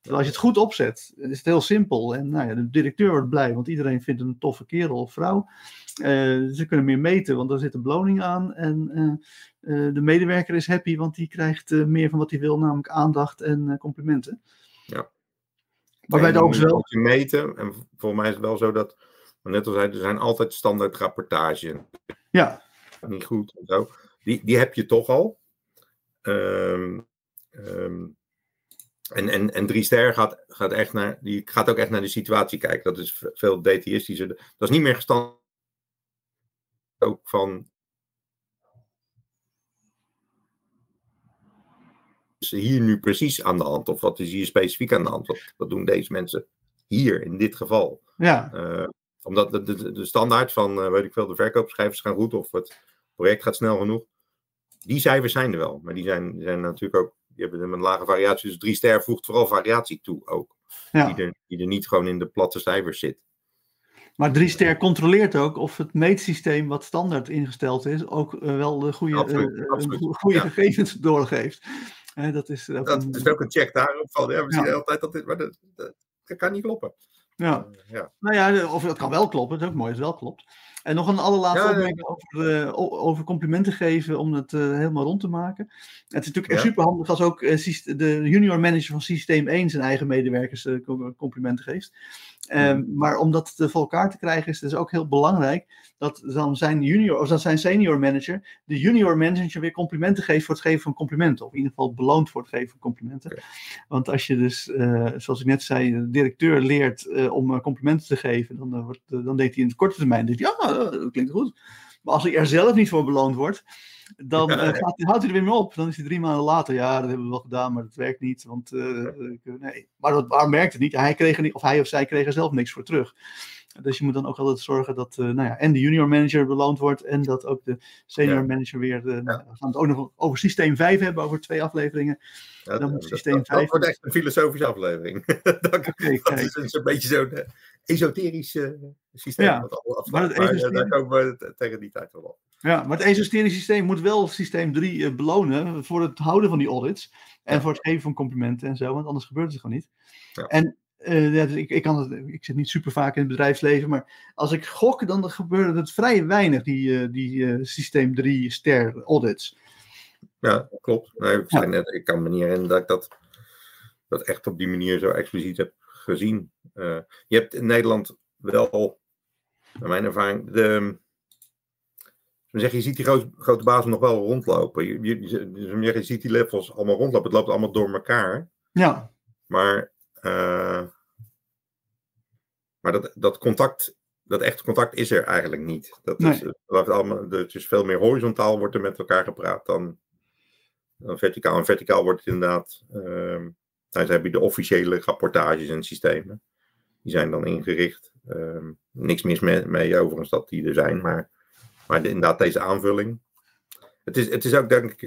Terwijl als je het goed opzet, is het heel simpel. En nou ja, de directeur wordt blij, want iedereen vindt hem een toffe kerel of vrouw. ze kunnen meer meten, want daar zit een beloning aan. En de medewerker is happy, want die krijgt meer van wat hij wil, namelijk aandacht en complimenten. Ja. Maar wij ook wel. meten. En volgens mij is het wel zo dat, net als zei, er zijn altijd standaard rapportages. Ja. Niet goed en zo. Die, die heb je toch al. Um, um, en, en, en drie ster gaat, gaat, echt naar, die gaat ook echt naar de situatie kijken. Dat is veel DTIstischer. Dat is niet meer gestand ook van is hier nu precies aan de hand? Of wat is hier specifiek aan de hand? Wat, wat doen deze mensen hier in dit geval? Ja. Uh, omdat de, de, de, standaard van, uh, weet ik veel, de verkoopcijfers gaan goed of het project gaat snel genoeg. Die cijfers zijn er wel, maar die zijn, zijn natuurlijk ook, die hebben een lage variatie. Dus drie ster voegt vooral variatie toe ook. Ja. Die, er, die er niet gewoon in de platte cijfers zit. Maar drie ster controleert ook of het meetsysteem wat standaard ingesteld is, ook uh, wel de goede, absoluut, absoluut. goede ja. gegevens doorgeeft dat is, ook dat een... is ook een check daarop van. Ja, we zien altijd dat dit, maar dat, dat, dat, kan niet kloppen. Ja. Uh, ja. Nou ja, of dat kan wel kloppen. Dat is ook mooi als het wel klopt. En nog een allerlaatste opmerking over, uh, over, complimenten geven om het uh, helemaal rond te maken. Het is natuurlijk ja. super handig als ook uh, de junior manager van systeem 1 zijn eigen medewerkers complimenten geeft. Um, maar om dat voor elkaar te krijgen is het dus ook heel belangrijk dat dan zijn junior of dat zijn senior manager de junior manager weer complimenten geeft voor het geven van complimenten. Of in ieder geval beloont voor het geven van complimenten. Okay. Want als je dus, uh, zoals ik net zei, de directeur leert uh, om complimenten te geven, dan, uh, wordt, dan deed hij in de korte termijn, denkt hij, ja, dat klinkt goed. Maar als hij er zelf niet voor beloond wordt, dan ja, gaat, houdt hij er weer mee op. Dan is hij drie maanden later, ja, dat hebben we wel gedaan, maar dat werkt niet. Want, nee. Maar dat, waar merkt het niet? Hij kreeg er niet, of hij of zij kreeg er zelf niks voor terug. Dus je moet dan ook altijd zorgen dat uh, nou ja, en de junior manager beloond wordt en dat ook de senior ja. manager weer. De, ja. We gaan het ook nog over systeem 5 hebben, over twee afleveringen. Ja, dan moet systeem dat, 5. Dat wordt echt een filosofische aflevering. [laughs] dat, okay, dat is een beetje uh, esoterisch uh, systeem. Ja, wat maar, maar uh, daar komen we tegen die tijd wel op. Ja, maar het esoterisch systeem moet wel systeem 3 belonen voor het houden van die audits. En ja. voor het geven van complimenten en zo, want anders gebeurt het gewoon niet. Ja. En uh, ja, dus ik, ik, kan het, ik zit niet super vaak in het bedrijfsleven, maar als ik gok, dan gebeurde het vrij weinig, die, uh, die uh, systeem 3 ster audits. Ja, klopt. Nee, ik, net, ik kan me niet herinneren dat ik dat, dat echt op die manier zo expliciet heb gezien. Je hebt in Nederland wel, naar mijn ervaring, de, zeg, je ziet die grote, grote bazen nog wel rondlopen. Je, je, je, je ziet die levels allemaal rondlopen. Het loopt allemaal door elkaar. Ja. Maar uh, maar dat, dat contact, dat echte contact is er eigenlijk niet. Dat Nee. is, dat allemaal, het is veel meer horizontaal wordt er met elkaar gepraat dan, dan verticaal. En verticaal wordt het inderdaad, dan heb je de officiële rapportages en systemen. Die zijn dan ingericht. Ehm, niks mis mee, mee overigens dat die er zijn, maar, maar de- inderdaad deze aanvulling. Het is, het is ook denk ik,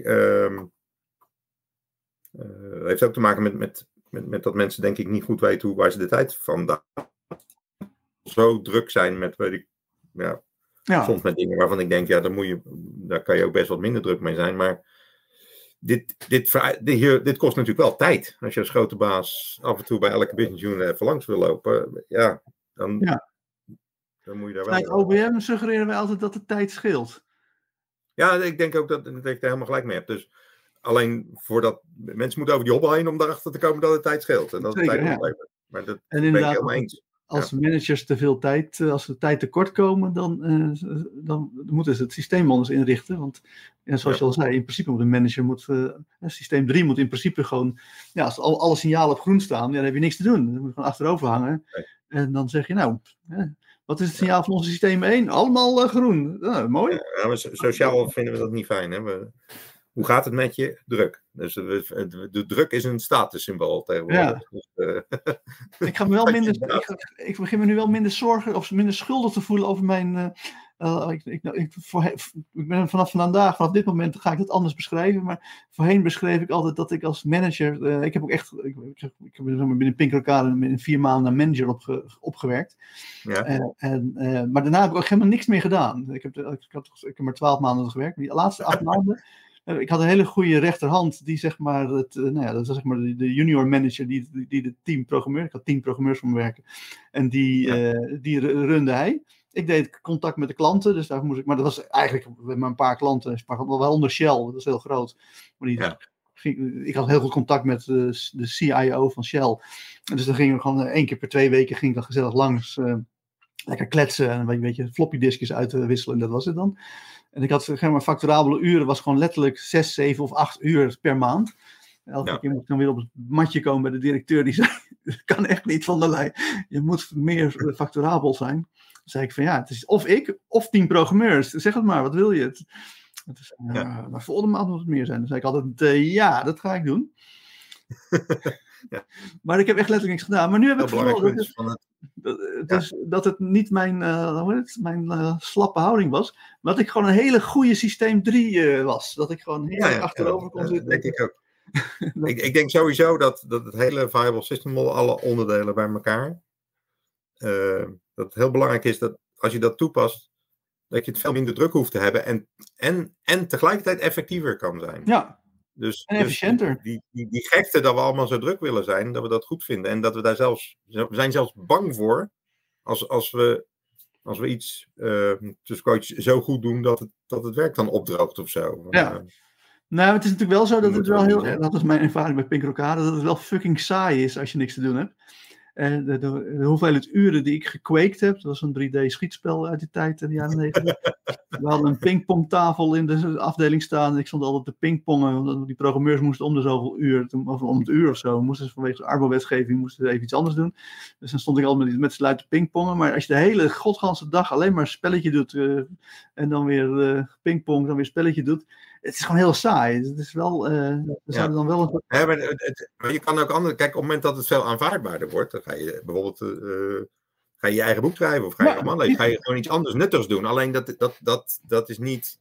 het heeft ook te maken met, met, met, met dat mensen denk ik niet goed weten hoe, waar ze de tijd vandaan zo druk zijn met, weet ik, ja, Ja, soms met dingen waarvan ik denk, ja, daar, moet je, daar kan je ook best wat minder druk mee zijn. Maar dit, dit, hier, dit kost natuurlijk wel tijd. Als je als grote baas af en toe bij elke business unit even langs wil lopen, ja, dan, Ja. dan moet je daar wel... OBM suggereren wij altijd dat de tijd scheelt. Ja, ik denk ook dat, dat ik daar helemaal gelijk mee heb. Dus alleen voordat mensen moeten over die hobbel heen om daarachter te komen dat het tijd scheelt. En dat het Zeker, tijd ja. Maar dat En ben ik inderdaad, helemaal eens. Als managers te veel tijd, eh, als ze tijd tekort komen, dan, eh, dan moeten ze het systeem anders inrichten. Want ja, zoals Ja. je al zei, in principe moet een manager, moet, eh, systeem 3 moet in principe gewoon, ja, als al, alle signalen op groen staan, dan heb je niks te doen. Dan moet je gewoon achterover hangen. Nee. En dan zeg je, nou, hè, wat is het signaal van onze systeem 1? Allemaal groen. Ja, mooi. Ja, maar sociaal vinden we dat niet fijn. Hè? We, hoe gaat het met je? Druk. Dus we- de, de druk is een statussymbool tegenwoordig. Dus, eh, [laughs] Ik, ga me wel Dat minder, ik, ik begin me nu wel minder zorgen of minder schuldig te voelen over mijn. eh, eh, ik, ik, ik, voor, ik ben vanaf vandaag, vanaf dit moment ga ik het anders beschrijven. Maar voorheen beschreef ik altijd dat ik als manager. eh, ik heb ook echt. Ik, ik, ik heb binnen Pink Arcade in vier maanden naar manager opge, opgewerkt. ja. Eh, en, eh, maar daarna heb ik ook helemaal niks meer gedaan. Ik heb, ik, had, ik heb maar twaalf maanden gewerkt. Maar die laatste acht [laughs] maanden. Ik had een hele goede rechterhand die zeg maar, het, eh, nou ja, dat was zeg maar de, junior manager die, die, die de team programmeur. Ik had tien programmeurs voor me werken. En die, Ja. eh, die ru- runde hij. Ik deed contact met de klanten, dus daar moest ik. Maar dat was eigenlijk met maar een paar klanten, waaronder Shell, dat is heel groot. Maar die, Ja. ging- ik had heel goed contact met de CIO van Shell. En dus dan gingen we gewoon eh, één keer per twee weken ging ik dan gezellig langs. Lekker kletsen en een beetje floppy diskjes uitwisselen. En dat was het dan. En ik had zeg maar, facturabele uren, was gewoon letterlijk zes, zeven of acht uur per maand. Elke Ja. keer moet ik dan weer op het matje komen bij de directeur. Die [laughs] zei, dat kan echt niet van de lijn. Je moet meer eh, facturabel zijn. Dan zei ik van ja, het is of ik of tien programmeurs. Zeg het maar, wat wil je? Het, het is, Ja. Maar volgende maand moet het meer zijn. Dan zei ik altijd, ja, dat ga ik doen. [laughs] Ja. Maar ik heb echt letterlijk niks gedaan. Maar nu heb ik van het, dat, eh, dat het niet mijn, eh, hoe heet het, mijn eh, slappe houding was, maar dat ik gewoon een hele goede systeem 3 eh, was. Dat ik gewoon heel ja, achterover ja, kon dat zitten. denk ik ook. [laughs] ik, ik denk sowieso dat, dat het hele viable system model, alle onderdelen bij elkaar, eh, dat het heel belangrijk is dat als je dat toepast, dat je het veel minder druk hoeft te hebben en, en, en tegelijkertijd effectiever kan zijn. Ja, Dus, En dus efficiënter. die, die, die gekte dat we allemaal zo druk willen zijn, dat we dat goed vinden. En dat we daar zelfs, we zijn zelfs bang voor als, als, we, als we iets eh tussen zo goed doen dat het, dat het werk dan opdroogt of zo. Ja. Eh, nou, het is natuurlijk wel zo dat het wel we heel, dat is mijn ervaring bij Pink Rocade, dat het wel fucking saai is als je niks te doen hebt. En de, hoeveelheid uren die ik gekweekt heb, dat was een 3D-schietspel uit die tijd in de jaren 90. We hadden een pingpongtafel in de afdeling staan. Ik stond altijd te pingpongen, omdat die programmeurs moesten om de zoveel uur, of om het uur of zo, moesten ze vanwege de Arbo-wetgeving moesten ze even iets anders doen. Dus dan stond ik altijd met, met z'n pingpongen. Maar als je de hele godganse dag alleen maar een spelletje doet eh, en dan weer eh pingpong, dan weer spelletje doet, het is gewoon heel saai. Het is wel, eh we zouden dan wel een Ja, maar, het- maar je kan ook andere. Kijk, op het moment dat het veel aanvaardbaarder wordt, dan ga je bijvoorbeeld. eh, ga je je eigen boek schrijven of ga je roman lezen. Ga je gewoon iets anders nuttigs doen. Alleen dat, dat, dat, dat is niet.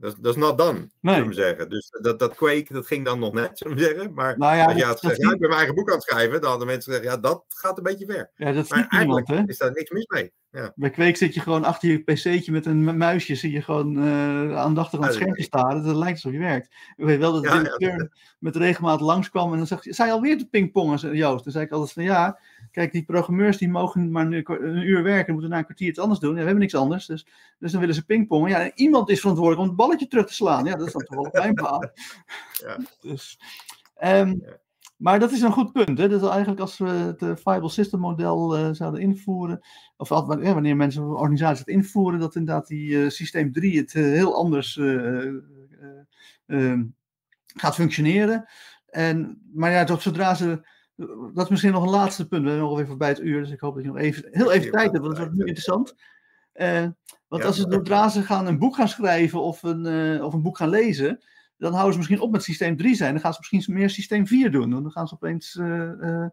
Dat, dat is not done, Nee. zullen we zeggen. Dus dat, dat dat ging dan nog net, [laughs] zullen we zeggen. Maar Nou ja, als je had gezegd, ja, ik ben mijn eigen boek aan het schrijven, dan hadden mensen gezegd, ja, dat gaat een beetje ver. Ja, dat Maar niemand, eigenlijk hè? is daar niks mis mee. Ja. Bij Kweek zit je gewoon achter je pc'tje met een mu- muisje, zie je gewoon eh, aandachtig aan het scherm te staren. Dat lijkt alsof je werkt. Ik weet wel dat de directeur met regelmaat langskwam en dan zegt hij, zei je alweer te pingpongen, Joost? Dan zei ik altijd van ja, kijk, die programmeurs die mogen maar een, een uur werken en moeten na een kwartier iets anders doen. Ja, we hebben niks anders, dus, dus dan willen ze pingpongen. Ja, iemand is verantwoordelijk om het balletje terug te slaan. Ja, dat is dan toch wel op mijn baan. [laughs] Ja. Dus, ehm. Maar dat is een goed punt. Hè? Dat eigenlijk als we het eh, Viable System model eh, zouden invoeren, of ja, wanneer mensen of organisaties het invoeren, dat inderdaad die eh, systeem 3 het eh, heel anders eh, eh, eh, ehm, gaat functioneren. En, maar ja, tot zodra ze dat is misschien nog een laatste punt. We zijn nog alweer voorbij het uur, dus ik hoop dat je nog even, heel even tijd hebt, want het wordt nu interessant. Uh, want als ze zodra ze gaan een boek gaan schrijven of een, uh, of een boek gaan lezen, dan houden ze misschien op met systeem 3 zijn. Dan gaan ze misschien meer systeem 4 doen. Dan gaan ze opeens uh,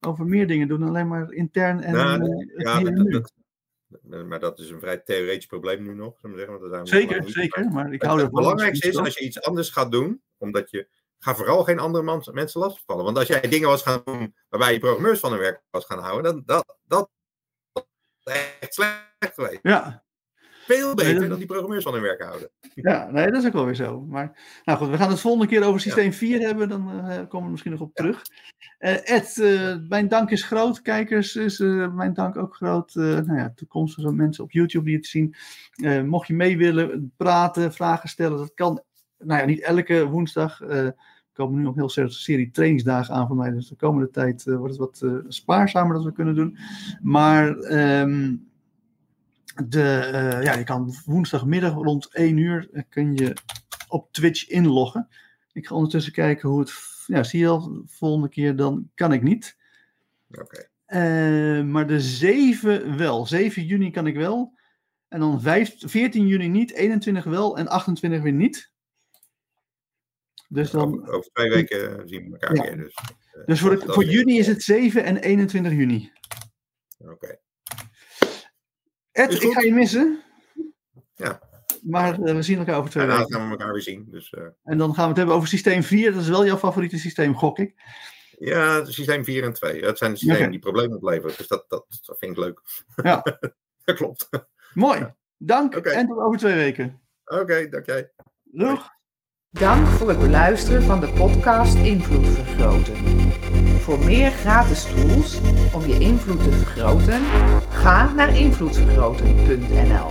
over meer dingen doen, alleen maar intern en nou, ja, dat, dat, maar dat is een vrij theoretisch probleem nu nog. Zeggen, want zeker, zeker. Maar ik hou het belangrijkste is als je iets anders gaat doen, omdat je. Ga vooral geen andere man, mensen lastigvallen. Want als jij dingen was gaan doen waarbij je programmeurs van hun werk was gaan houden, dan dat, dat, dat echt slecht geweest. Ja, veel beter dan die programmeurs van hun werk houden. Ja, nee, dat is ook wel weer zo. Maar nou goed, we gaan het volgende keer over systeem 4 hebben. Dan uh, komen we misschien nog op terug. Uh, Ed, uh, mijn dank is groot. Kijkers is mijn dank ook groot. nou ja, toekomstige mensen op YouTube die het zien. mocht je mee willen praten, vragen stellen, dat kan. Nou ja, niet elke woensdag. Komen nu nog heel een serie trainingsdagen aan voor mij. Dus de komende tijd wordt het wat spaarzamer dat we kunnen doen. Maar... Um, de, uh, ja, je kan woensdagmiddag rond 1 uur kun je op Twitch inloggen. Ik ga ondertussen kijken hoe het. Ja, zie je al, volgende keer dan kan ik niet. Oké. Okay. Eh, maar de 7 wel. 7 juni kan ik wel. En dan 5, 14 juni niet, 21 wel en 28 weer niet. Dus dan, over, over twee weken zien we elkaar ja. weer. Dus, dus voor, het, voor juni is het 7 en 21 juni. Oké. Okay. Ed, ik ga je missen. Ja. Maar uh, we zien elkaar over twee ja, weken. Dan gaan we elkaar weer zien. Dus, uh... En dan gaan we het hebben over systeem 4. Dat is wel jouw favoriete systeem, gok ik. Ja, systeem 4 en 2. Dat zijn de systemen okay. die problemen opleveren. Dus dat, dat, dat vind ik leuk. Ja. [laughs] dat klopt. Mooi. Ja. Dank okay. en tot over twee weken. Oké, okay, dank jij. Doeg. Dank voor het beluisteren van de podcast Invloed Vergroten. Voor meer gratis tools om je invloed te vergroten, ga naar invloedvergroten.nl.